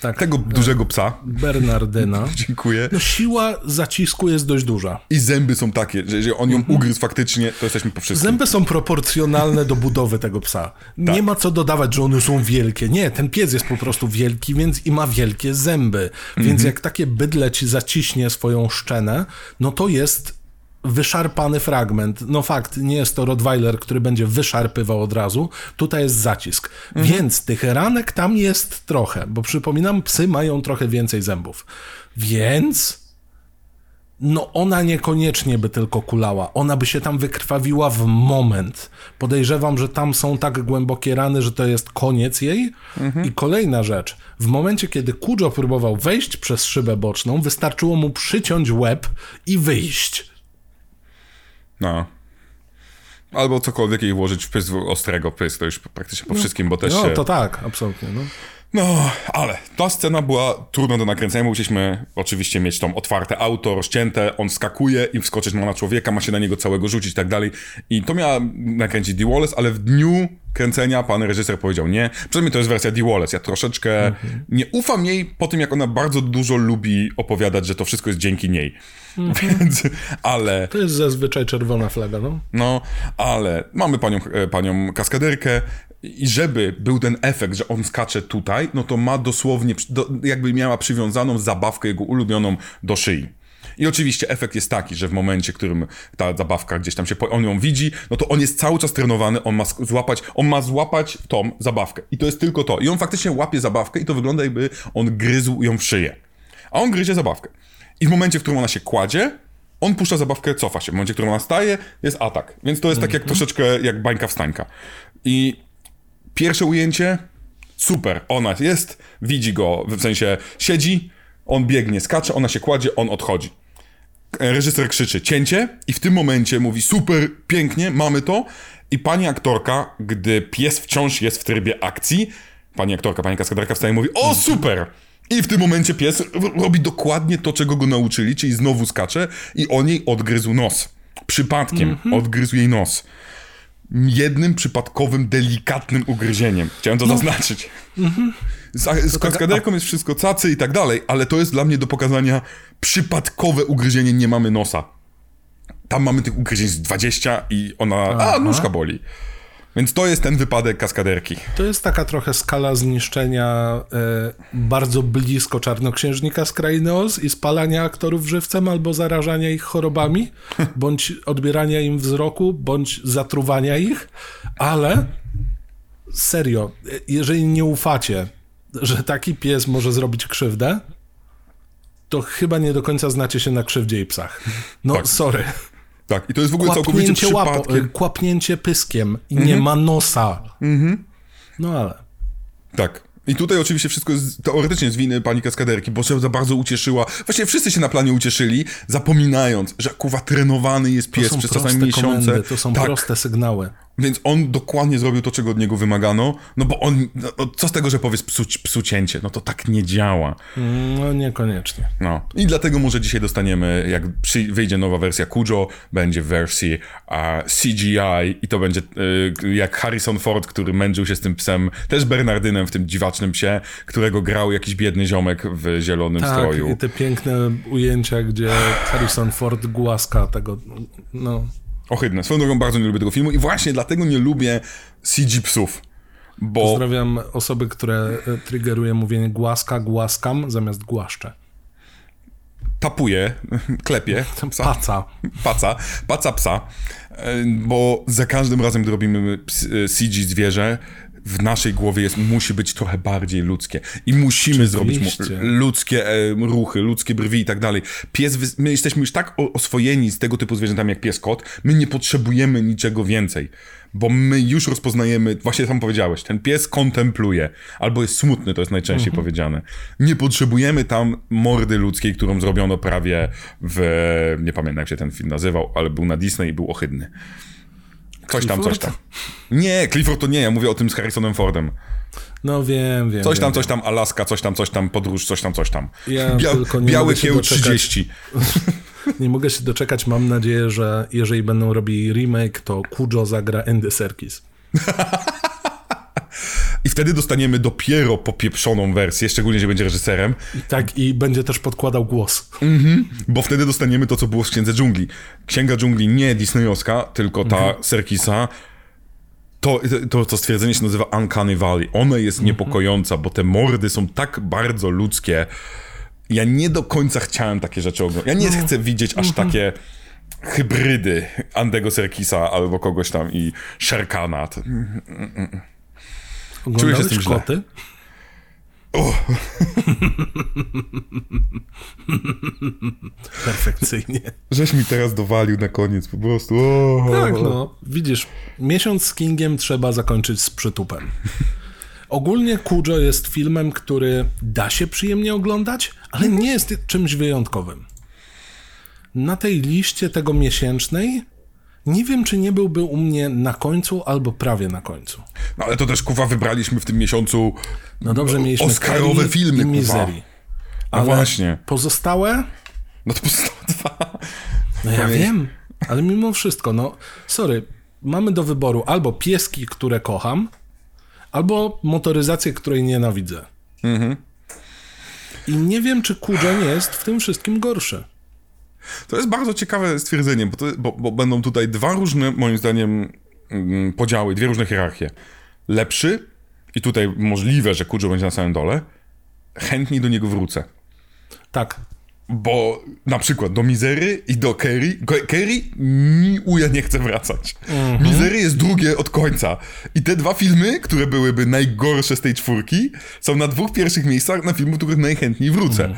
Tak, Tego dużego psa. Bernardyna. Dziękuję. No siła zacisku jest dość duża. I zęby są takie, że jeżeli on ją ugryzł faktycznie, to jesteśmy po wszystkim. Zęby są proporcjonalne do budowy tego psa. Nie Tak. ma co dodawać, że one są wielkie. Nie, ten pies jest po prostu wielki, więc i ma wielkie zęby. Więc Mhm. jak takie bydle ci zaciśnie swoją szczenę, no to jest wyszarpany fragment. No fakt, nie jest to Rottweiler, który będzie wyszarpywał od razu. Tutaj jest zacisk. Mhm. Więc tych ranek tam jest trochę, bo przypominam, psy mają trochę więcej zębów. Więc no ona niekoniecznie by tylko kulała. Ona by się tam wykrwawiła w moment. Podejrzewam, że tam są tak głębokie rany, że to jest koniec jej. I kolejna rzecz. W momencie, kiedy Kujo próbował wejść przez szybę boczną, wystarczyło mu przyciąć łeb i wyjść. No. Albo cokolwiek jej włożyć w pysk ostrego pysk, to już praktycznie po wszystkim, bo też No się... to tak, absolutnie. No. No, ale ta scena była trudna do nakręcenia, bo musieliśmy oczywiście mieć tą otwarte auto, rozcięte, on skakuje i wskoczyć ma na człowieka, ma się na niego całego rzucić i tak dalej. I to miała nakręcić Dee Wallace, ale w dniu kręcenia pan reżyser powiedział nie. Przynajmniej to jest wersja Dee Wallace. Ja troszeczkę nie ufam jej po tym, jak ona bardzo dużo lubi opowiadać, że to wszystko jest dzięki niej. Więc, ale... To jest zazwyczaj czerwona flaga, no. No, ale mamy panią, e, panią kaskaderkę i żeby był ten efekt, że on skacze tutaj, no to ma dosłownie, do, jakby miała przywiązaną zabawkę jego ulubioną do szyi. I oczywiście efekt jest taki, że w momencie, w którym ta zabawka gdzieś tam się, on ją widzi, no to on jest cały czas trenowany, on ma złapać, on ma złapać tą zabawkę. I to jest tylko to. I on faktycznie łapie zabawkę i to wygląda jakby on gryzł ją w szyję. A on gryzie zabawkę. I w momencie, w którym ona się kładzie, on puszcza zabawkę, cofa się. W momencie, w którym ona staje, jest atak. Więc to jest tak jak troszeczkę jak bańka wstańka. I pierwsze ujęcie, super, ona jest, widzi go, w sensie siedzi, on biegnie, skacze, ona się kładzie, on odchodzi. Reżyser krzyczy cięcie i w tym momencie mówi super, pięknie, mamy to. I pani aktorka, gdy pies wciąż jest w trybie akcji, pani aktorka, pani kaskaderka wstaje i mówi o super! I w tym momencie pies robi dokładnie to, czego go nauczyli, czyli znowu skacze i on jej odgryzł nos. Przypadkiem odgryzł jej nos. Jednym przypadkowym, delikatnym ugryzieniem. Chciałem to zaznaczyć. Z, z kaskaderką jest wszystko cacy i tak dalej, ale to jest dla mnie do pokazania przypadkowe ugryzienie, nie mamy nosa. Tam mamy tych ugryzień z 20 i ona, a nóżka boli. Więc to jest ten wypadek kaskaderki. To jest taka trochę skala zniszczenia e, bardzo blisko czarnoksiężnika z krainy Oz i spalania aktorów żywcem albo zarażania ich chorobami, bądź odbierania im wzroku, bądź zatruwania ich, ale serio, e, jeżeli nie ufacie, że taki pies może zrobić krzywdę, to chyba nie do końca znacie się na krzywdzie i psach. No, Tak. sorry. Tak, i to jest w ogóle całkowicie Kłapnięcie, łapo, przypadkiem. Mhm. e, kłapnięcie pyskiem i nie ma nosa. No ale... Tak. I tutaj oczywiście wszystko jest teoretycznie z winy pani kaskaderki, bo się za bardzo ucieszyła. Właściwie wszyscy się na planie ucieszyli, zapominając, że kuwa trenowany jest pies przez czasami miesiące. komendy, to są tak, proste sygnały. Więc on dokładnie zrobił to, czego od niego wymagano, no bo on, no, no, co z tego, że powiesz psu, psu cięcie, no to tak nie działa. No niekoniecznie. No. I dlatego może dzisiaj dostaniemy, jak przy, wyjdzie nowa wersja Kujo, będzie w wersji e, CGI i to będzie e, jak Harrison Ford, który męczył się z tym psem, też Bernardynem w tym dziwacznym psie, którego grał jakiś biedny ziomek w zielonym Tak, stroju. i te piękne ujęcia, gdzie Harrison Ford głaska tego, no... Ohydne. Swoją drogą bardzo nie lubię tego filmu i właśnie dlatego nie lubię CG psów. Bo Pozdrawiam osoby, które e, triggeruje mówienie głaska, głaskam, zamiast głaszczę. tapuje, klepie psa. Paca. paca, paca psa, e, bo za każdym razem, gdy robimy e, CG zwierzę, w naszej głowie jest, musi być trochę bardziej ludzkie. I musimy zrobić mu, ludzkie e, ruchy, ludzkie brwi i tak dalej. Pies, my jesteśmy już tak oswojeni z tego typu zwierzętami jak pies, kot, my nie potrzebujemy niczego więcej. Bo my już rozpoznajemy, właśnie sam powiedziałeś, ten pies kontempluje, albo jest smutny, to jest najczęściej powiedziane. Nie potrzebujemy tam mordy ludzkiej, którą zrobiono prawie w, nie pamiętam jak się ten film nazywał, ale był na Disney i był ohydny. Coś tam, coś tam. Nie, Clifford to nie, ja mówię o tym z Harrisonem Fordem. No wiem, wiem. Coś tam, wiem. coś tam, Alaska, coś tam, coś tam, podróż, coś tam, coś tam. Ja Bia tylko nie biały kieł doczekać. 30. Nie mogę się doczekać. Mam nadzieję, że jeżeli będą robili remake, to Kujo zagra Andy Serkis. I wtedy dostaniemy dopiero popieprzoną wersję, szczególnie, że będzie reżyserem, I tak, i będzie też podkładał głos. bo wtedy dostaniemy to, co było w Księdze Dżungli. Księga Dżungli nie Disneyowska, tylko ta Mhm. Serkisa. To, to, to stwierdzenie się nazywa Uncanny Valley. Ona Mhm. jest niepokojąca, bo te mordy są tak bardzo ludzkie. Ja nie do końca chciałem takie rzeczy oglądać. Ja nie No. chcę widzieć aż Mhm. takie hybrydy Andego Serkisa albo kogoś tam i Sherkana. Oglądałeś z tym źle. koty? Perfekcyjnie. Żeś mi teraz dowalił na koniec, po prostu. O, Tak, no. Widzisz, miesiąc z Kingiem trzeba zakończyć z przytupem. Ogólnie Kujo jest filmem, który da się przyjemnie oglądać, ale nie jest czymś wyjątkowym. Na tej liście tego miesięcznej nie wiem, czy nie byłby u mnie na końcu albo prawie na końcu. No ale to też, kuwa, wybraliśmy w tym miesiącu No dobrze, mieliśmy Oscarowe filmy, i. Misery. No właśnie. Pozostałe? No to pozostałe dwa. No ja wiem, ale mimo wszystko, no sorry, mamy do wyboru albo pieski, które kocham, albo motoryzację, której nienawidzę. I nie wiem, czy Kujo nie jest w tym wszystkim gorszy. To jest bardzo ciekawe stwierdzenie, bo, to, bo, bo będą tutaj dwa różne, moim zdaniem, mm, podziały, dwie różne hierarchie. Lepszy, i tutaj możliwe, że Kujo będzie na samym dole, chętniej do niego wrócę. Tak, Bo na przykład do Mizery i do Kerry, Kerry ni uja nie chce wracać. Mizery jest drugie od końca. I te dwa filmy, które byłyby najgorsze z tej czwórki, są na dwóch pierwszych miejscach na filmu, do których najchętniej wrócę.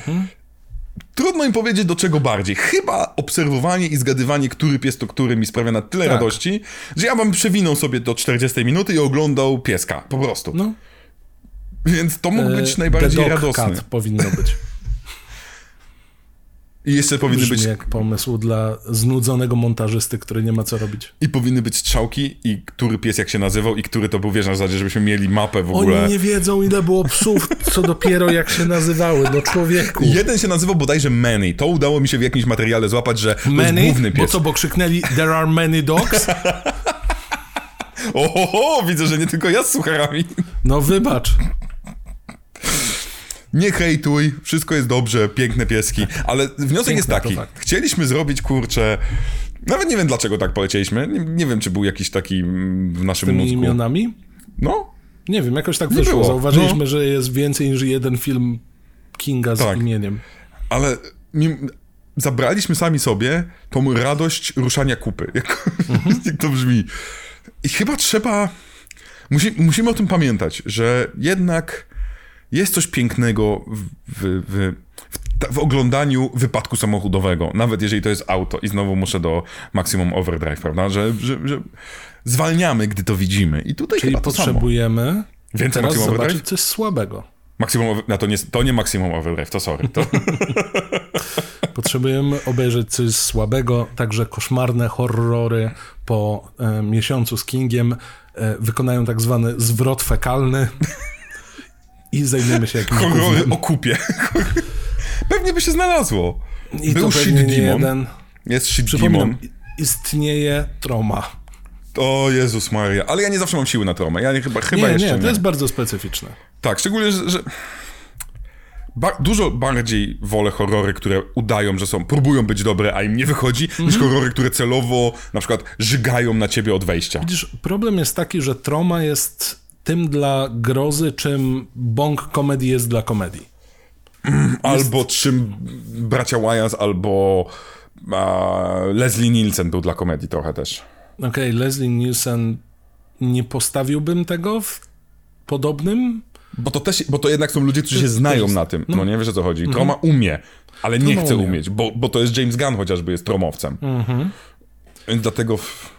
Trudno im powiedzieć do czego bardziej. Chyba obserwowanie i zgadywanie, który pies to który mi sprawia na tyle Tak. radości, że ja bym przewinął sobie do 40 minuty i oglądał pieska. Po prostu. no. Więc to mógł być e, najbardziej The Dog radosny. Cat powinno być. I jeszcze powinny Brzmi być jak pomysł dla znudzonego montażysty, który nie ma co robić. I powinny być strzałki, i który pies jak się nazywał, i który to był, wiesz, na zasadzie, żebyśmy mieli mapę w ogóle. Oni nie wiedzą, ile było psów, co dopiero jak się nazywały, do człowieku. Jeden się nazywał bodajże Manny. To udało mi się w jakimś materiale złapać, że to jest Many? główny Bo pies. co, bo krzyknęli there are many dogs? Ohoho, widzę, że nie tylko ja z sucharami. No wybacz. Nie hejtuj, wszystko jest dobrze, piękne pieski. Ale wniosek jest Piękne, to taki. Chcieliśmy zrobić, kurczę... Nawet nie wiem, dlaczego tak polecieliśmy. Nie, nie wiem, czy był jakiś taki w naszym Tymi mózgu. imionami? No, Nie wiem, jakoś tak wyszło. było. Zauważyliśmy, No. że jest więcej niż jeden film Kinga z Tak. imieniem. ale mim- zabraliśmy sami sobie tą radość ruszania kupy. Jak, jak to brzmi. I chyba trzeba. Musi, musimy o tym pamiętać, że jednak jest coś pięknego w, w, w, w, oglądaniu wypadku samochodowego, nawet jeżeli to jest auto. I znowu muszę do Maximum Overdrive, prawda? Że, że, że zwalniamy, gdy to widzimy. I tutaj Czyli to samo. potrzebujemy Więcej teraz zobaczyć Overdrive? coś słabego. Over- no to, nie, to nie Maximum Overdrive, to sorry. To, Potrzebujemy obejrzeć coś słabego, także koszmarne horrory po e, miesiącu z Kingiem e, wykonają tak zwany zwrot fekalny i zajmiemy się jakimś o kupie. Pewnie by się znalazło. I Był to pewnie nie jeden. Jest shit demon. istnieje troma. O Jezus Maria. Ale ja nie zawsze mam siły na tromę. Ja nie, chyba, chyba Nie, jeszcze nie, nie. to jest bardzo specyficzne. Tak, szczególnie, że... że... Ba- dużo bardziej wolę horrory, które udają, że są, próbują być dobre, a im nie wychodzi, niż Mhm. horrory, które celowo na przykład żygają na ciebie od wejścia. Widzisz, problem jest taki, że troma jest tym dla grozy, czym bong komedii jest dla komedii. Albo czym bracia Wyans, albo a, Leslie Nielsen był dla komedii trochę też. Okej, Leslie Nielsen, nie postawiłbym tego w podobnym. Bo to też, bo to jednak są ludzie, którzy się znają jest- na tym. No, nie wiesz o co chodzi. Mhm. Troma umie, ale nie Troma chce umie. umieć, bo, bo to jest James Gunn chociażby jest tromowcem. Mhm. Więc dlatego w,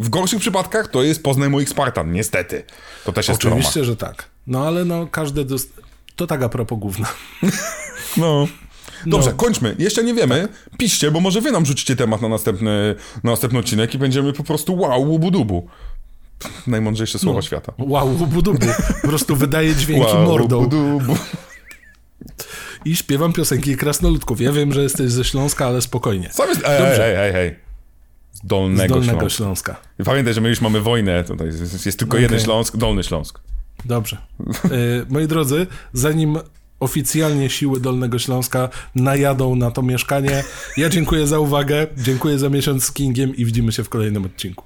w gorszych przypadkach to jest Poznaj moich Spartan, niestety. To też jest. Oczywiście, że tak. No ale no, każdy. Dost... To tak a propos gówna. No. Dobrze, No. kończmy. Jeszcze nie wiemy. Piszcie, bo może wy nam rzucicie temat na następny, na następny odcinek i będziemy po prostu wow, łubu-dubu. Najmądrzejsze słowo świata. Wow, budubu. Po prostu wydaje dźwięki Wow, mordą. łubu-dubu. I śpiewam piosenki krasnoludków. Ja wiem, że jesteś ze Śląska, ale spokojnie. Co jest? Ej, Dobrze. hej, hej, hej. Z Z Dolnego, Dolnego Śląska. Śląska. Pamiętaj, że my już mamy wojnę. Tutaj jest, jest tylko jeden Okej. Śląsk, Dolny Śląsk. Dobrze. E, moi drodzy, zanim oficjalnie siły Dolnego Śląska najadą na to mieszkanie, ja dziękuję za uwagę, dziękuję za miesiąc z Kingiem i widzimy się w kolejnym odcinku.